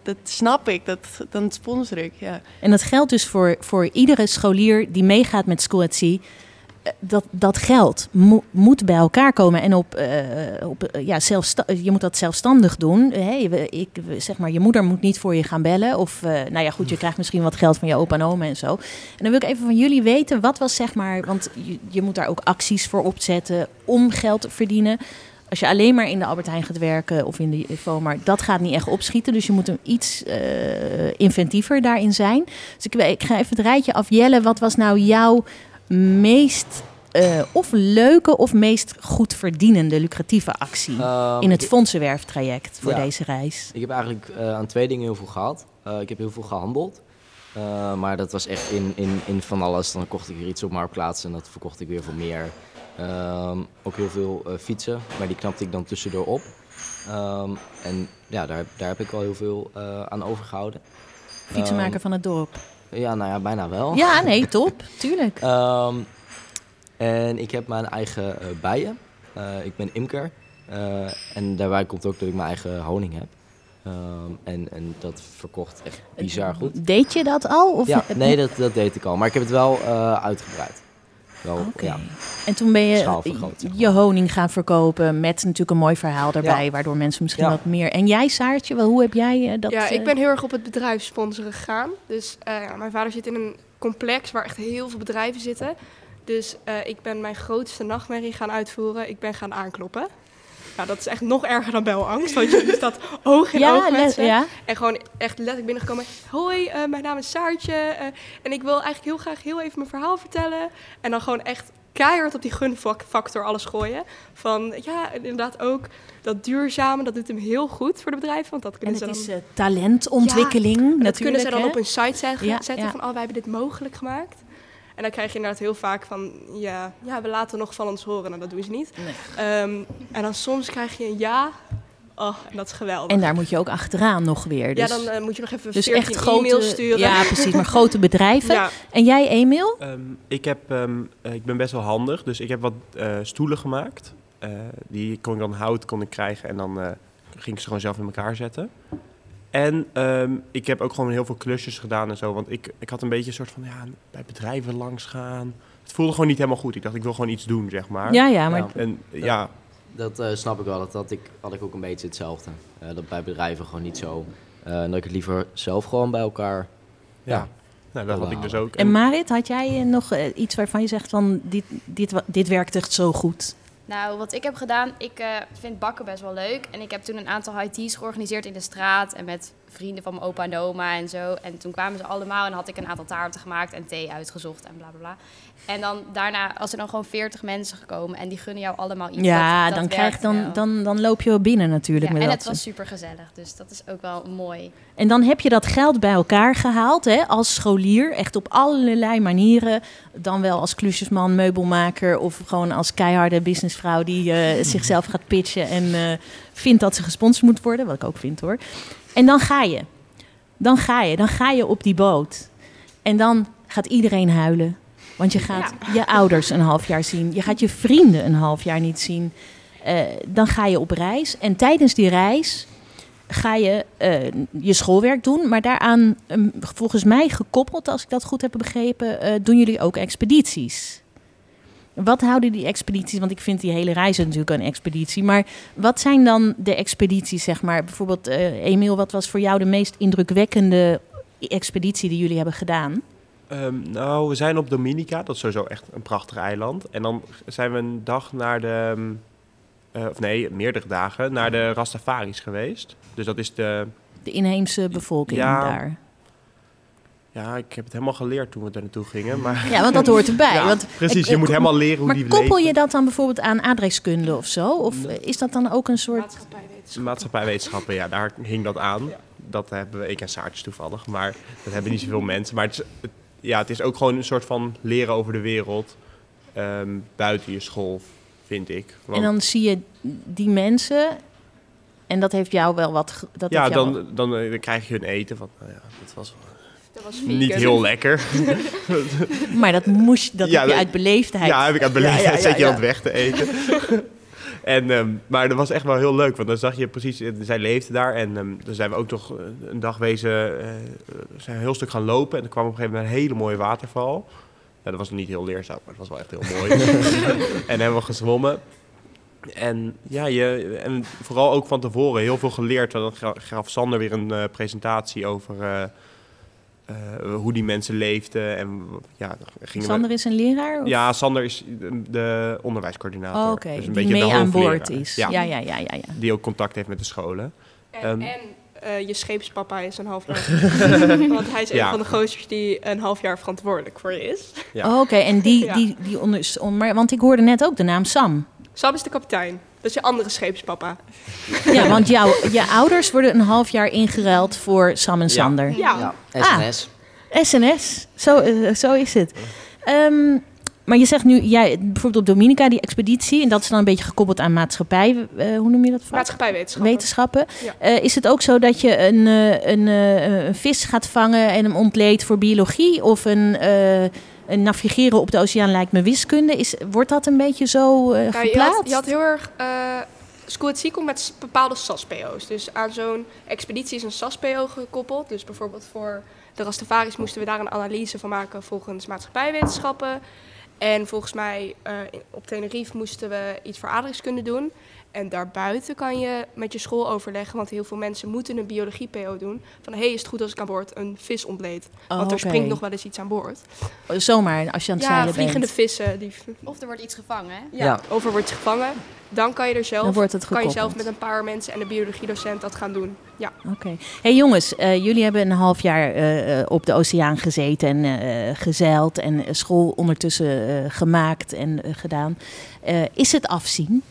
Dat, snap ik, dat, dan sponsor ik, ja. En dat geldt dus voor, voor iedere scholier die meegaat met School at Sea. Eh, Dat, dat geld mo- moet bij elkaar komen en op, eh, op eh, ja, je moet dat zelfstandig doen. Hè, je, ik, zeg maar, je moeder moet niet voor je gaan bellen. Of, eh, nou ja, goed, je krijgt misschien wat geld van je opa en oma en zo. En dan wil ik even van jullie weten, wat was zeg maar, want je, je moet daar ook acties voor opzetten om geld te verdienen. Als je alleen maar in de Albert Heijn gaat werken of in de FOMAR, dat gaat niet echt opschieten. Dus je moet een iets eh, inventiever daarin zijn. Dus ik, ik ga even het rijtje af. Jelle, wat was nou jouw meest eh, of leuke of meest goed verdienende lucratieve actie Ehm, in het fondsenwerftraject voor Ja. deze reis? Ik heb eigenlijk eh, aan twee dingen heel veel gehad. Eh, ik heb heel veel gehandeld. Eh, maar dat was echt in, in, in van alles. Dan kocht ik weer iets op Marktplaats en dat verkocht ik weer voor meer. Ehm, ook heel veel eh, fietsen, maar die knapte ik dan tussendoor op. Ehm, en ja, daar, daar heb ik wel heel veel eh, aan overgehouden. Fietsenmaker van het dorp. Ehm, ja, nou ja, bijna wel. Ja, nee, top. Tuurlijk. Ehm, en ik heb mijn eigen eh, bijen. Ik ben imker. En daarbij komt ook dat ik mijn eigen honing heb. Ehm, en, en dat verkocht echt bizar goed. Deed je dat al? Of Ja, nee, dat, dat deed ik al. Maar ik heb het wel uitgebreid. Wel, Oké. ja. En toen ben je je honing gaan verkopen met natuurlijk een mooi verhaal daarbij, Ja. waardoor mensen misschien Ja. wat meer. En jij, Saartje, wel, hoe heb jij eh, dat? ja, eh, ik ben heel erg op het bedrijf sponsoren gegaan. Dus eh, ja, mijn vader zit in een complex waar echt heel veel bedrijven zitten. Dus eh, ik ben mijn grootste nachtmerrie gaan uitvoeren. Ik ben gaan aankloppen. Nou, dat is echt nog erger dan belangst, want je staat oog in ja, oog met les- ze. ja. En gewoon echt letterlijk binnengekomen. Hoi, eh, mijn naam is Saartje. eh, en ik wil eigenlijk heel graag heel even mijn verhaal vertellen. En dan gewoon echt keihard op die gunfactor alles gooien. Van ja, inderdaad ook dat duurzame, dat doet hem heel goed voor de bedrijven. Want dat En kunnen het ze dan... is eh, talentontwikkeling En natuurlijk. dat kunnen ze dan hè? op hun site Ja, zetten ja. van, oh, wij hebben dit mogelijk gemaakt. En dan krijg je inderdaad heel vaak van, ja, ja we laten nog van ons horen. Nou, dat doen ze niet. Ehm, en dan soms krijg je een ja. Oh, en dat is geweldig. En daar moet je ook achteraan nog weer. Dus, ja, dan eh, moet je nog even dus 14 echt grote, e-mails sturen. Ja, precies, maar grote bedrijven. Ja. En jij, Emiel? Ehm, ik, heb, ehm, eh, ik ben best wel handig, dus ik heb wat eh, stoelen gemaakt. Eh, die kon ik dan hout kon ik krijgen en dan eh, ging ik ze gewoon zelf in elkaar zetten. En ehm, ik heb ook gewoon heel veel klusjes gedaan en zo. Want ik, ik had een beetje een soort van, ja, bij bedrijven langs gaan. Het voelde gewoon niet helemaal goed. Ik dacht, ik wil gewoon iets doen, zeg maar. Ja, ja, maar Ja. En ja, Dat eh, snap ik wel. Dat had ik, had ik ook een beetje hetzelfde. Eh, dat bij bedrijven gewoon niet zo. eh, en dat ik het liever zelf gewoon bij elkaar. ja. Ja. Nou, dat had ik dus ook. En Marit, had jij eh, nog eh, iets waarvan je zegt van dit, dit, dit werkt echt zo goed? Nou, wat ik heb gedaan, ik eh, vind bakken best wel leuk. En ik heb toen een aantal high georganiseerd in de straat. En met vrienden van mijn opa en oma en zo. En toen kwamen ze allemaal en had ik een aantal taarten gemaakt en thee uitgezocht en bla bla bla. En dan daarna, als er dan gewoon 40 mensen gekomen en die gunnen jou allemaal iets. Ja, dat, dat dan, krijg, dan, wel. dan, dan loop je wel binnen natuurlijk. Ja, met en dat. het was super gezellig, dus dat is ook wel mooi. En dan heb je dat geld bij elkaar gehaald hè, als scholier. Echt op allerlei manieren. Dan wel als klusjesman, meubelmaker of gewoon als keiharde businessvrouw die eh, zichzelf gaat pitchen en eh, vindt dat ze gesponsord moet worden. Wat ik ook vind hoor. En dan ga je. Dan ga je. Dan ga je op die boot. En dan gaat iedereen huilen. Want je gaat je ouders een half jaar zien. Je gaat je vrienden een half jaar niet zien. Eh, dan ga je op reis. En tijdens die reis ga je eh, je schoolwerk doen. Maar daaraan, ehm, volgens mij gekoppeld, als ik dat goed heb begrepen, eh, doen jullie ook expedities. Wat houden die expedities? Want ik vind die hele reis natuurlijk een expeditie. Maar wat zijn dan de expedities, zeg maar? Bijvoorbeeld, eh Emiel, wat was voor jou de meest indrukwekkende expeditie die jullie hebben gedaan? Ehm, nou, we zijn op Dominica. Dat is sowieso echt een prachtig eiland. En dan zijn we een dag naar de... ehm, eh, of nee, meerdere dagen naar de Rastafaris geweest. Dus dat is de... De inheemse bevolking Ja. daar. Ja, ik heb het helemaal geleerd toen we daar naartoe gingen. Maar Ja, want dat hoort erbij. Ja, want, precies, ik- je moet helemaal leren hoe maar die koppel leven. je dat dan bijvoorbeeld aan aardrijkskunde of zo? Of is dat dan ook een soort... Maatschappijwetenschap. Maatschappijwetenschappen, ja, daar hing dat aan. Dat hebben we, ik en Saartjes toevallig. Maar dat hebben niet zoveel mensen. Maar het is, het- ja, het is ook gewoon een soort van leren over de wereld ehm, buiten je school, vind ik. Want- En dan zie je die mensen. En dat heeft jou wel wat. Dat ja, heeft jou dan, dan, eh, dan krijg je hun eten. Van, nou ja, dat was Dat was niet vegan. heel lekker. maar dat moest. Dat Ja, heb je dat- uit beleefdheid. Ja, heb ik aan beleefdheid. Ja, ja, ja, zet je ja. aan het weg te eten. en, ehm, maar dat was echt wel heel leuk, want dan zag je precies, eh, zij leefde daar. En ehm dan zijn we ook nog eh, een dag wezen, eh, zijn een heel stuk gaan lopen. En er kwam op een gegeven moment een hele mooie waterval. Ja, dat was niet heel leerzaam, maar het was wel echt heel mooi. en hebben we gezwommen. En ja, je, en vooral ook van tevoren heel veel geleerd. Want dan ga- gaf Sander weer een presentatie over eh, hoe die mensen leefden. En ja, gingen we- Sander is een leraar? of- ja, Sander is de, de onderwijscoördinator. Oh, Dus een die beetje mee de aan boord is. Ja, Ja, ja, ja, ja. ja. Die ook contact heeft met de scholen. En, Ehm. en eh, je scheepspapa is een half jaar. Want hij is Ja. een van de gozers die een half jaar verantwoordelijk voor je is. Ja. Oh, Oké, en die, Ja. die, die onder, want ik hoorde net ook de naam Sam. Sam is de kapitein. Dat is je andere scheepspapa. Ja, want jouw je ouders worden een half jaar ingeruild voor Sam en Sander. Ja. Ja, Ah. SNS. SNS, zo, eh, zo is het. Ehm, maar je zegt nu, jij, bijvoorbeeld op Dominica, die expeditie, en dat is dan een beetje gekoppeld aan maatschappij, eh, hoe noem je dat? vak? Maatschappijwetenschappen. Wetenschappen. Ja. Eh, is het ook zo dat je een, eh, een, eh, een vis gaat vangen en hem ontleedt voor biologie? Of een, eh, een navigeren op de oceaan lijkt me wiskunde? Is, wordt dat een beetje zo eh, Ja, je, geplaatst? had, je had heel erg... eh School at Sea komt met bepaalde SAS-PO's. Dus aan zo'n expeditie is een SAS-PO gekoppeld. Dus bijvoorbeeld voor de Rastafaris moesten we daar een analyse van maken volgens maatschappijwetenschappen. En volgens mij eh, op Tenerife moesten we iets voor aardrijkskunde doen. En daarbuiten kan je met je school overleggen, want heel veel mensen moeten een biologie-PO doen. Van, hé, hey, is het goed als ik aan boord een vis ontleed? Oh, Want er oké. springt nog wel eens iets aan boord. Zomaar, als je aan het Ja, zeilen vliegende bent. vissen, die Of er wordt iets gevangen, hè? ja, Ja. over wordt gevangen. Dan kan je er zelf, Dan wordt het kan je zelf met een paar mensen en een biologiedocent dat gaan doen. Ja, Oké. Hey jongens, eh, jullie hebben een half jaar eh, eh, op de oceaan gezeten en eh, gezeild en school ondertussen eh, gemaakt en gedaan. Eh, is het afzien?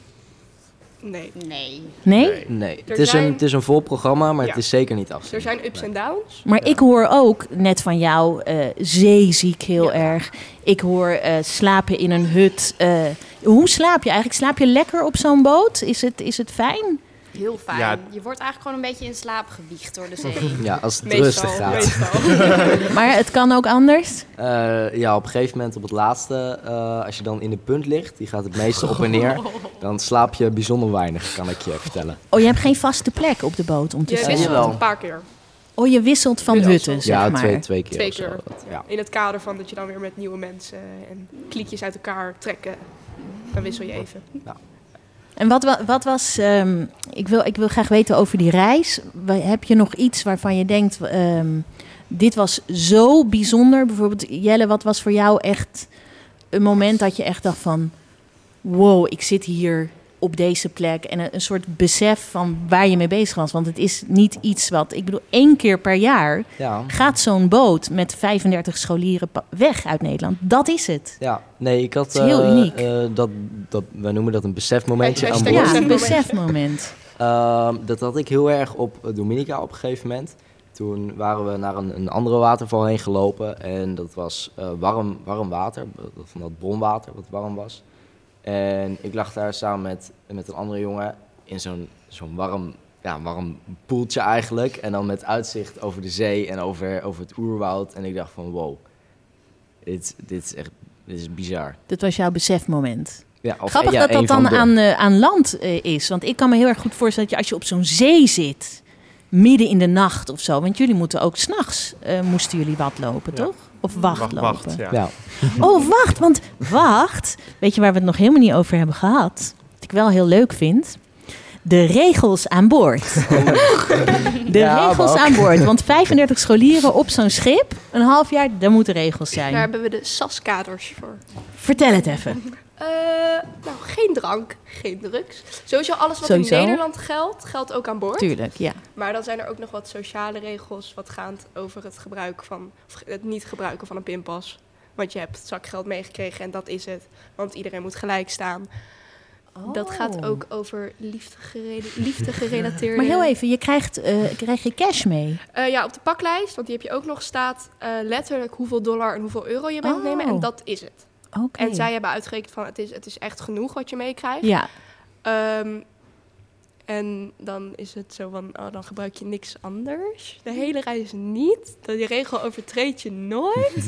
Nee. Nee. Nee? Nee, het is, zijn- een, het is een vol programma, maar Ja. het is zeker niet af. Er zijn ups en downs. Maar ik hoor ook net van jou eh, zeeziek heel Ja. erg. Ik hoor eh, slapen in een hut. Eh, hoe slaap je eigenlijk? Slaap je lekker op zo'n boot? Is het, is het fijn? Heel fijn. Ja. Je wordt eigenlijk gewoon een beetje in slaap gewiegd door de zee. Ja, als het Meestal. rustig gaat. meestal. Maar het kan ook anders. Eh, ja, op een gegeven moment op het laatste, eh, als je dan in de punt ligt, die gaat het meeste op en neer, dan slaap je bijzonder weinig, kan ik je vertellen. Oh, je hebt geen vaste plek op de boot om te Je slapen. wisselt jawel. een paar keer. Oh, je wisselt van Ja, hutten, zo. zeg ja, maar. twee, twee keer. Twee zo. keer. Ja. In het kader van dat je dan weer met nieuwe mensen en kliekjes uit elkaar trekken. Dan wissel je even. En wat, wa- wat was, ehm, ik, wil, ik wil graag weten over die reis. Heb je nog iets waarvan je denkt, ehm, dit was zo bijzonder? Bijvoorbeeld, Jelle, wat was voor jou echt een moment dat je echt dacht van... wow, ik zit hier op deze plek. En een, een soort besef van waar je mee bezig was. Want het is niet iets wat... Ik bedoel, één keer per jaar Ja. gaat zo'n boot met 35 scholieren weg uit Nederland. Dat is het. ja, nee, ik had... Het is heel eh, uniek. eh, dat, dat, wij noemen dat een besefmomentje aan boord. Ja, een besefmoment. Ehm, dat had ik heel erg op Dominica op een gegeven moment. Toen waren we naar een, een andere waterval heen gelopen. En dat was eh, warm, warm water. Van dat bronwater wat warm was. En ik lag daar samen met, met een andere jongen in zo'n zo'n warm, ja, warm poeltje eigenlijk. En dan met uitzicht over de zee en over, over het oerwoud. En ik dacht van wow, dit, dit is echt dit is bizar. Dat was jouw besefmoment. Ja, of, Grappig ja, dat dat dan de- aan, eh, aan land eh, is. Want ik kan me heel erg goed voorstellen dat je als je op zo'n zee zit, midden in de nacht of zo. Want jullie moeten ook s'nachts, eh moesten jullie wat lopen, Ja. toch? Of wacht, Wacht, lopen. wacht, ja. Ja, Oh, wacht, want wacht. Weet je waar we het nog helemaal niet over hebben gehad? Wat ik wel heel leuk vind. De regels aan boord. De Ja, regels aan boord. Want 35 scholieren op zo'n schip, een half jaar, daar moeten regels zijn. Daar hebben we de SAS-kaders voor. Vertel het even. Eh, nou, geen drank, geen drugs. Sowieso alles wat Sowieso. in Nederland geldt, geldt ook aan boord. Tuurlijk, ja. Maar dan zijn er ook nog wat sociale regels wat gaand over het gebruik van, of het niet gebruiken van een pinpas. Want je hebt zakgeld meegekregen en dat is het. Want iedereen moet gelijk staan. Dat gaat ook over liefde, gerela- liefde gerelateerde... Maar heel even, je krijgt, eh, krijg je cash mee? Eh, ja, op de paklijst, want die heb je ook nog, staat letterlijk hoeveel dollar en hoeveel euro je mee moet nemen. Oh. En dat is het. Oké. En zij hebben uitgerekend van het is, het is echt genoeg wat je meekrijgt. Ja, Ehm, en dan is het zo van, oh, dan gebruik je niks anders. De hele reis niet. Dat die regel overtreed je nooit.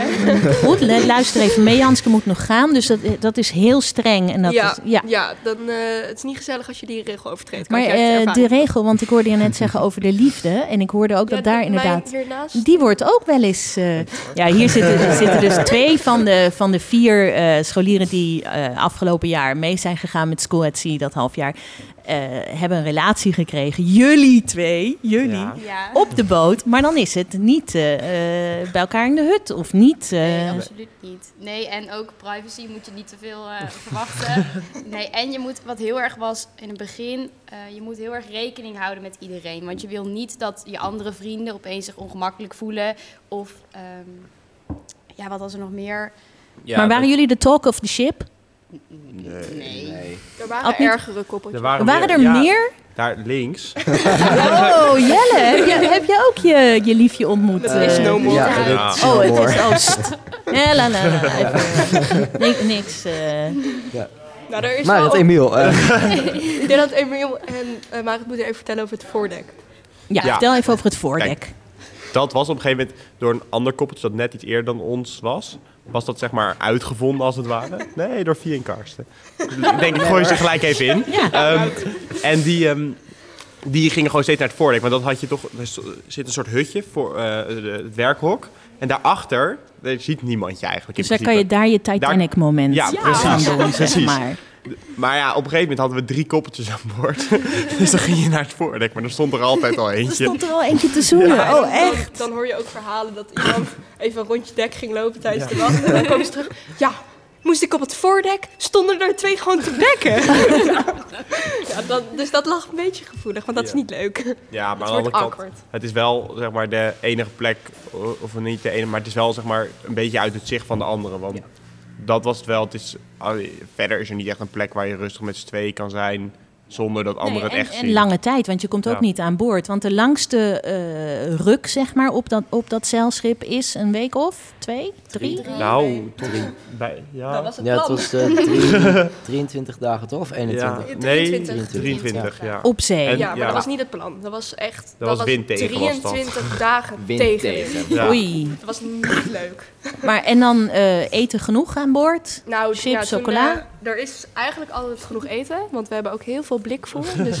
goed. lu- Luister even mee. Janske moet nog gaan. Dus dat, dat is heel streng. En dat ja, is, ja. ja. dan uh, het is niet gezellig als je die regel overtreedt. kan Maar uh, de regel, want ik hoorde je net zeggen over de liefde. En ik hoorde ook Ja, dat daar de- inderdaad... hiernaast. Die wordt ook wel eens. Uh, ja, hier zitten, zitten dus twee van de, van de vier uh, scholieren die uh, afgelopen jaar mee zijn gegaan met School at Sea, dat half jaar. Uh, hebben een relatie gekregen. Jullie twee, jullie, Ja. Ja. op de boot. Maar dan is het niet uh, bij elkaar in de hut of niet. Nee, absoluut niet. Nee, en ook privacy moet je niet te veel uh, verwachten. nee, en je moet, wat heel erg was in het begin, uh, je moet heel erg rekening houden met iedereen. Want je wil niet dat je andere vrienden opeens zich ongemakkelijk voelen. Of, um, ja, wat was er nog meer? Ja, maar waren dat... jullie de talk of the ship? Nee. nee. Er waren ergere koppeltjes. Er waren, waren meer, er ja, meer? Daar links. oh, Jelle, heb je, heb je ook je, je liefje ontmoet? Dat is no more. Ja, Ja. dat is Oh, no het more. is oost. Ja, la, la, la. Even, niks. niks uh... Nou, er is Maar wel het Emiel. Uh. Ik denk dat Emiel en uh, Marit moeten even vertellen over het voordek. Ja, Ja. vertel even over het voordek. Kijk. Dat was op een gegeven moment door een ander koppeltje dat net iets eerder dan ons was. Was dat zeg maar uitgevonden als het ware? Nee, door Vie en Karsten. ik denk, ik gooi ze gelijk even in. Um, en die, um, die gingen gewoon steeds naar het voordek. Want dat had je toch, er zit een soort hutje voor uh, het werkhok. En daarachter, daar ziet niemand je eigenlijk. Dus daar kan je daar je Titanic-moment ja, ja, precies. aan doen, zeg precies. maar. Maar ja, op een gegeven moment hadden we drie koppeltjes aan boord. dus dan ging je naar het voordek, maar er stond er altijd al Er eentje. stond er al eentje te zoenen. Ja, oh, dan, echt? Dan, dan hoor je ook verhalen dat iemand even een rondje dek ging lopen tijdens de wacht. En dan komen ze terug. Ja, moest ik op het voordek, stonden er twee gewoon te dekken. ja, dat, dus dat lag een beetje gevoelig, want dat is niet leuk. Ja, maar Het aan de wordt andere kant, awkward. het is wel zeg maar de enige plek, of niet de enige, maar het is wel zeg maar een beetje uit het zicht van de anderen. Want dat was het wel. Het is, allee, verder is er niet echt een plek waar je rustig met z'n tweeën kan zijn, zonder dat anderen Nee, het echt en, zien. en lange tijd, want je komt ook Ja. niet aan boord. Want de langste eh, ruk, zeg maar, op dat, op dat zeilschip is een week of twee, drie? Nou, tot bij, ja. Dat was het Ja, het plan. was eh, drie- 23 dagen toch? Of ja. 21? Nee, 23. 23, ja. Op zee. En- Ja, maar ja. dat was niet het plan. Dat was echt... Dat was wind tegen, was dat. 23 dagen Wind tegen. tegen. Ja. Oei. Dat was niet leuk. Maar, en dan eh, eten genoeg aan boord? Nou, Chips, ja, toen, chocola? eh, er is eigenlijk altijd genoeg eten, want we hebben ook heel veel blikvoer. Dus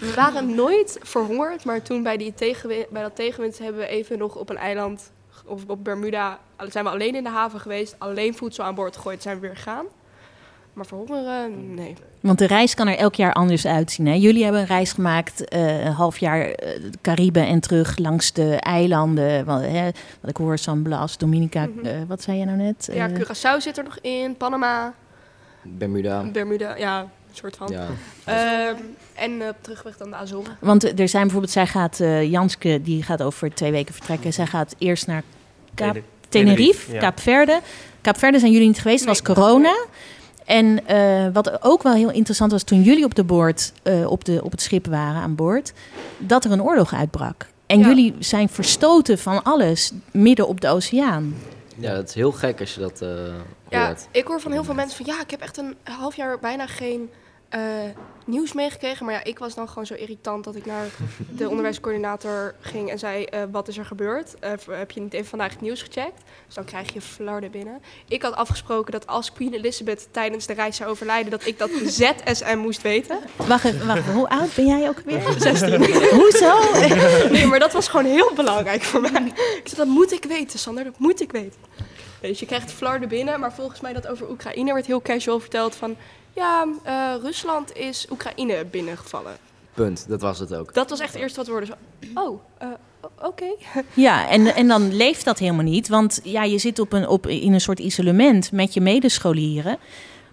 we waren nooit verhongerd, maar toen bij, die tegenwind, bij dat tegenwind hebben we even nog op een eiland, of op Bermuda, zijn we alleen in de haven geweest, alleen voedsel aan boord gegooid, zijn we weer gegaan. Maar verhongeren, nee. Want de reis kan er elk jaar anders uitzien. Hè? Jullie hebben een reis gemaakt, eh, een half jaar eh, Cariben en terug langs de eilanden. Wat, hè, wat ik hoor, San Blas, Dominica, Mhm. eh, wat zei je nou net? Ja, Curaçao zit er nog in, Panama, Bermuda. Bermuda, ja, een soort van. Ja. Ehm, en op terugweg dan de Azoren. Want er zijn bijvoorbeeld, zij gaat, eh, Janske, die gaat over twee weken vertrekken. Zij gaat eerst naar Kaap, Tene- Tenerife, ja. Kaapverde. Kaapverde zijn jullie niet geweest, dat was Nee. corona. En eh, wat ook wel heel interessant was toen jullie op, de boord, eh, op, de, op het schip waren aan boord, dat er een oorlog uitbrak. En Ja. jullie zijn verstoten van alles midden op de oceaan. ja, dat is heel gek als je dat eh Ja, hoort. ik hoor van heel veel mensen van ja, ik heb echt een half jaar bijna geen eh, nieuws meegekregen. Maar ja, ik was dan gewoon zo irritant dat ik naar de onderwijscoördinator ging en zei: eh, Wat is er gebeurd? Eh, heb je niet even vandaag het nieuws gecheckt? Dus dan krijg je flarden binnen. Ik had afgesproken dat als Queen Elizabeth tijdens de reis zou overlijden, dat ik dat ZSM moest weten. Wacht even, wacht, hoe oud ben jij ook weer? 16. Hoezo? Nee, maar dat was gewoon heel belangrijk voor mij. Ik zei, dat moet ik weten, Sander, dat moet ik weten. Dus je krijgt flarden binnen, maar volgens mij dat over Oekraïne werd heel casual verteld van... Ja, eh, Rusland is Oekraïne binnengevallen. Punt, dat was het ook. Dat was echt het eerste wat we hoorden. Zo, oh, eh, oké. Ja, en, en dan leeft dat helemaal niet. Want ja, je zit op een, op, in een soort isolement met je medescholieren.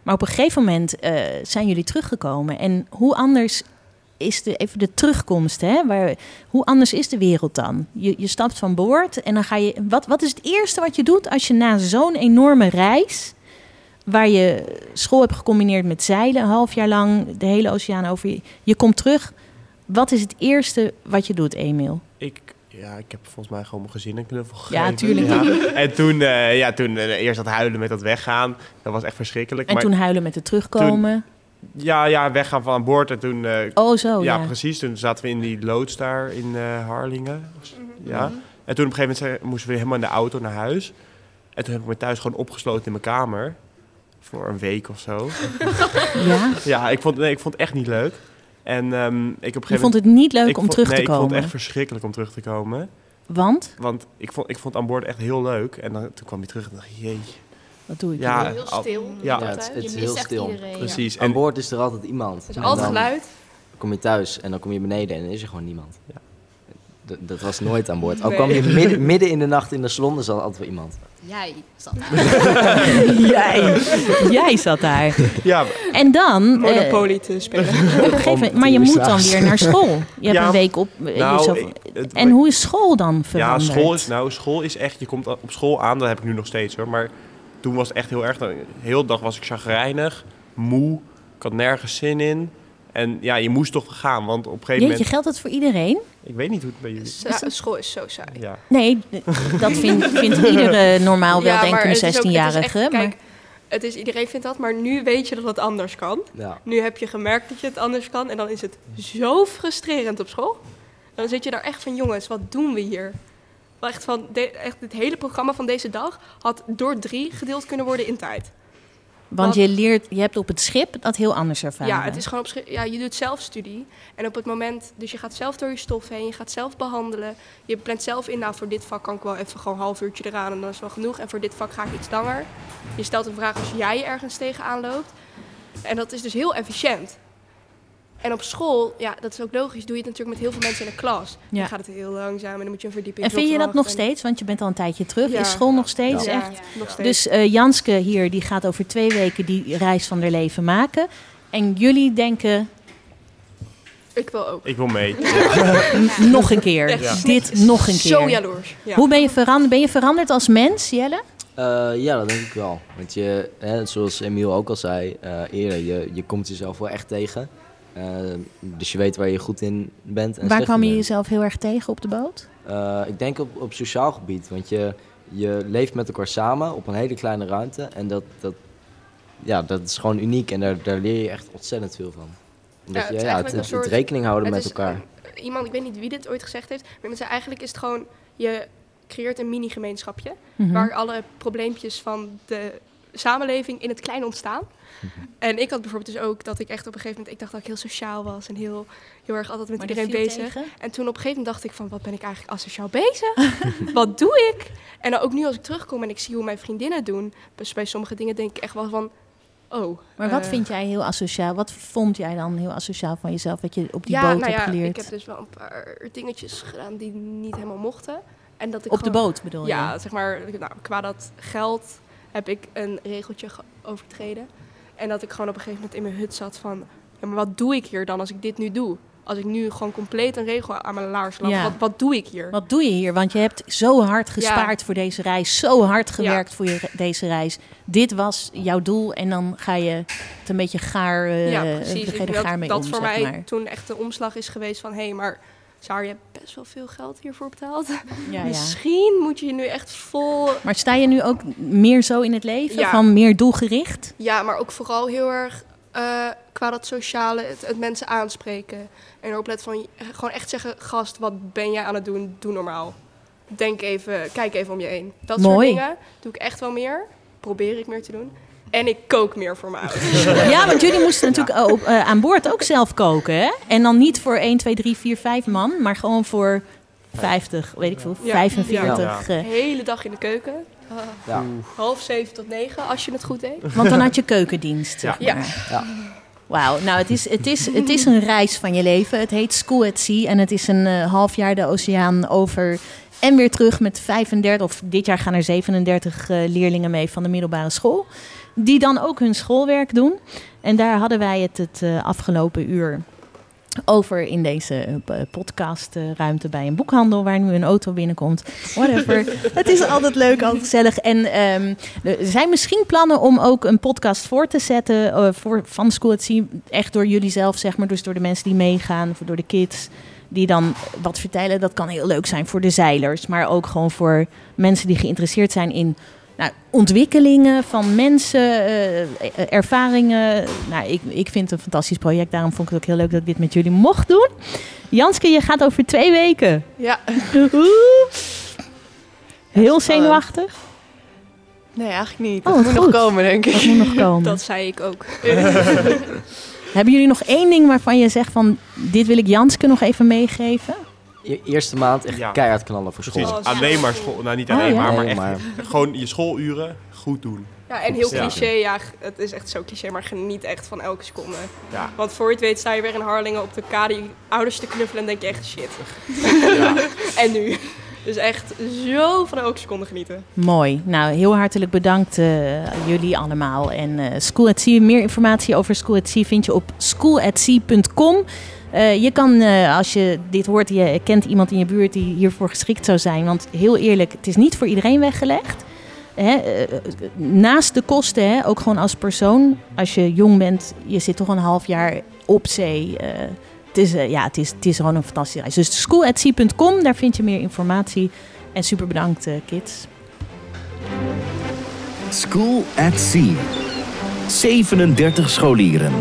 Maar op een gegeven moment eh, zijn jullie teruggekomen. En hoe anders is de, even de terugkomst? Hè? Waar, hoe anders is de wereld dan? Je, je stapt van boord en dan ga je. Wat, wat is het eerste wat je doet als je na zo'n enorme reis waar je school hebt gecombineerd met zeilen, een half jaar lang de hele oceaan over. Je, je komt terug. Wat is het eerste wat je doet, Emiel? Ik, ja, ik heb volgens mij gewoon mijn gezin een knuffel Ja, tuurlijk. Ja. En toen, eh, ja, toen eh, eerst dat huilen met dat weggaan. Dat was echt verschrikkelijk. En maar, toen huilen met het terugkomen. Ja, ja, weggaan van aan boord. En toen, eh, oh, zo ja, ja. precies. Toen zaten we in die loods daar in eh, Harlingen. Ja. En toen op een gegeven moment zei- moesten we helemaal in de auto naar huis. En toen heb ik me thuis gewoon opgesloten in mijn kamer. Voor een week of zo. ja. ja, ik vond, nee, ik vond het echt niet leuk. En ehm, ik op een Je vond het niet leuk om vond- terug nee, te ik vond komen. het echt verschrikkelijk om terug te komen. Want? Want ik vond, ik vond aan boord echt heel leuk. En dan, toen kwam hij terug en dacht jee. Wat doe ik Ja? Heel stil. Ja, Ja, het, het is heel stil. iedereen. precies. Aan En, boord is er altijd iemand. Er is altijd dan geluid. kom je thuis en dan kom je beneden en dan is er gewoon niemand. Ja. Dat was nooit aan boord. Al Nee. kwam je midden, midden in de nacht in de salon, er zat altijd wel iemand. Jij zat daar. Jij, jij zat daar. ja, En dan, eh, Monopoly te spelen. op een gegeven moment, maar je moet dan weer naar school. Je hebt Ja. een week op. eh, nou, jezelf- ik- het- en hoe is school dan Ja, veranderd? school is, nou, school is echt, je komt op school aan, dat heb ik nu nog steeds hoor. Maar toen was het echt heel erg, de hele dag was ik chagrijnig, moe, ik had nergens zin in. En ja, je moest toch gaan, want op een gegeven Jeetje, moment, geldt dat voor iedereen? ik weet niet hoe het bij jullie Sa- school is zo saai. Ja, Nee, dat vindt, vindt iedere normaal Ja, maar weldenkende het is ook- het is 16-jarige. echt- maar Kijk, het is, iedereen vindt dat, maar nu weet je dat het anders kan. Ja. Nu heb je gemerkt dat je het anders kan en dan is het zo frustrerend op school. Dan zit je daar echt van, jongens, wat doen we hier? Echt van, de, echt het hele programma van deze dag had door drie gedeeld kunnen worden in tijd. Want je leert, je hebt op het schip dat heel anders ervaren. Ja, het is gewoon op ja, je doet zelf studie. En op het moment, dus je gaat zelf door je stof heen, je gaat zelf behandelen. Je plant zelf in, nou voor dit vak kan ik wel even gewoon een half uurtje eraan en dan is wel genoeg. En voor dit vak ga ik iets langer. Je stelt een vraag als jij ergens tegenaan loopt. En dat is dus heel efficiënt. En op school, ja, dat is ook logisch, doe je het natuurlijk met heel veel mensen in de klas. Ja. Dan gaat het heel langzaam en dan moet je een verdieping En vind je dat nog steeds? Want je bent al een tijdje terug. Ja. Is school nog steeds Ja, echt? nog steeds. Dus eh, Janske hier, die gaat over twee weken die reis van haar leven maken. En jullie denken, ik wil ook. ik wil mee. nog een keer. Dit nog een keer. Zo jaloers. Ja. Hoe ben je veranderd? Ben je veranderd als mens, Jelle? Eh, ja, dat denk ik wel. Want je, hè, zoals Emiel ook al zei eh, eerder, je, je komt jezelf wel echt tegen. Eh, dus je weet waar je goed in bent. En Waar kwam je jezelf heel erg tegen op de boot? Eh, ik denk op, op sociaal gebied, want je, je leeft met elkaar samen op een hele kleine ruimte. En dat, dat, ja, dat is gewoon uniek en daar, daar leer je echt ontzettend veel van. Omdat Ja, je ja, het, rekening houden Het met is, elkaar. iemand, ik weet niet wie dit ooit gezegd heeft, maar zei eigenlijk is het gewoon, je creëert een mini-gemeenschapje. Mhm. Waar alle probleempjes van de samenleving in het klein ontstaan. En ik had bijvoorbeeld dus ook dat ik echt op een gegeven moment, ik dacht dat ik heel sociaal was en heel, heel erg altijd met Maar iedereen bezig. tegen? En toen op een gegeven moment dacht ik van, wat ben ik eigenlijk asociaal bezig? wat doe ik? En dan ook nu als ik terugkom en ik zie hoe mijn vriendinnen het doen, dus bij sommige dingen denk ik echt wel van, oh. Maar wat eh, vind jij heel asociaal? Wat vond jij dan heel asociaal van jezelf? Dat je op die ja, boot nou hebt ja, geleerd? ik heb dus wel een paar dingetjes gedaan die niet helemaal mochten. En dat ik Op de boot bedoel je? Ja, zeg maar, nou, qua dat geld heb ik een regeltje ge- overtreden. En dat ik gewoon op een gegeven moment in mijn hut zat van... Ja, maar wat doe ik hier dan als ik dit nu doe? Als ik nu gewoon compleet een regel aan mijn laars lap, Ja. wat, wat doe ik hier? Wat doe je hier? Want je hebt zo hard gespaard voor deze reis. Zo hard gewerkt voor je, deze reis. Dit was jouw doel. En dan ga je het een beetje gaar, eh ja, ga precies. Ik gaar dat mee dat om, voor zeg mij maar. toen echt de omslag is geweest van... Hé, hey, maar Saar, je hebt best wel veel geld hiervoor betaald. Ja, ja. Misschien moet je je nu echt vol Maar sta je nu ook meer zo in het leven? Ja. Van meer doelgericht? Ja, maar ook vooral heel erg eh, qua dat sociale, het, het mensen aanspreken. En erop letten van, eh, gewoon echt zeggen, gast, wat ben jij aan het doen? Doe normaal. Denk even, kijk even om je heen. Dat Mooi. soort dingen doe ik echt wel meer. Probeer ik meer te doen. En ik kook meer voor mijn ouders. Ja, want jullie moesten natuurlijk ook, eh, aan boord ook zelf koken, hè? En dan niet voor 1, 2, 3, 4, 5 man, maar gewoon voor 50, weet ik veel, Ja. 45. Ja. De eh, hele dag in de keuken. Ah, Ja. half zeven tot negen, als je het goed deed. Want dan had je keukendienst. Zeg Ja. maar. Ja. Wauw, nou het is, het, is, het is een reis van je leven. Het heet School at Sea en het is een eh, half jaar de oceaan over en weer terug met 35, of dit jaar gaan er 37 eh, leerlingen mee van de middelbare school. Die dan ook hun schoolwerk doen. En daar hadden wij het het eh, afgelopen uur over in deze eh, podcastruimte bij een boekhandel waar nu een auto binnenkomt. Whatever. het is altijd leuk, altijd gezellig. En ehm, er zijn misschien plannen om ook een podcast voor te zetten eh, voor, van School at Sea. Echt door jullie zelf, zeg maar. Dus door de mensen die meegaan, of door de kids. Die dan wat vertellen. Dat kan heel leuk zijn voor de zeilers. Maar ook gewoon voor mensen die geïnteresseerd zijn in nou, ontwikkelingen van mensen, eh, ervaringen. Nou, ik, ik vind het een fantastisch project. Daarom vond ik het ook heel leuk dat ik dit met jullie mocht doen. Janske, je gaat over twee weken. Ja. Heel zenuwachtig. Nee, eigenlijk niet. Oh, dat wat moet goed. nog komen, denk ik. Dat moet nog komen. Dat zei ik ook. Hebben jullie nog één ding waarvan je zegt van... dit wil ik Janske nog even meegeven? E- eerste maand echt Ja. keihard knallen voor Precies, school. Oh, alleen maar school. Nou, niet Oh, alleen ja? maar, maar echt maar- gewoon je schooluren goed doen. Ja, en heel cliché. Ja, het is echt zo cliché, maar geniet echt van elke seconde. Ja. Want voor je het weet sta je weer in Harlingen op de kade je ouders te knuffelen en denk je echt shit. Ja. En nu. Dus echt zo van elke seconde genieten. Mooi. Nou, heel hartelijk bedankt eh, jullie allemaal. En eh School at Sea, meer informatie over School at Sea vind je op schoolatsea.com. Eh, je kan, als je dit hoort, je kent iemand in je buurt die hiervoor geschikt zou zijn. Want heel eerlijk, het is niet voor iedereen weggelegd. Hè, naast de kosten, hè, ook gewoon als persoon. Als je jong bent, je zit toch een half jaar op zee. Het, is, eh, ja, het, is, het is gewoon een fantastische reis. Dus schoolatsea.com, daar vind je meer informatie. En super bedankt, eh, kids. School at Sea. 37 scholieren.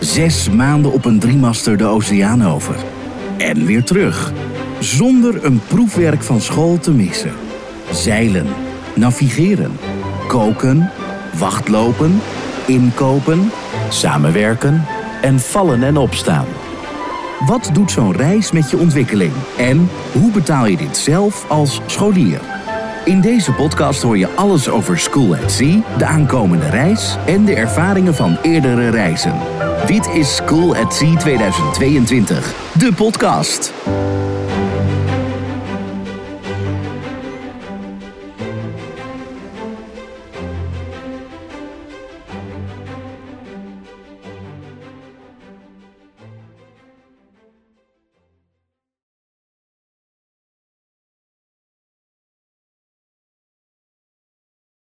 Zes maanden op een driemaster de oceaan over. En weer terug. Zonder een proefwerk van school te missen. Zeilen, navigeren, koken, wachtlopen, inkopen, samenwerken en vallen en opstaan. Wat doet zo'n reis met je ontwikkeling? En hoe betaal je dit zelf als scholier? In deze podcast hoor je alles over School at Sea, de aankomende reis en de ervaringen van eerdere reizen. Dit is School at Sea 2022, de podcast.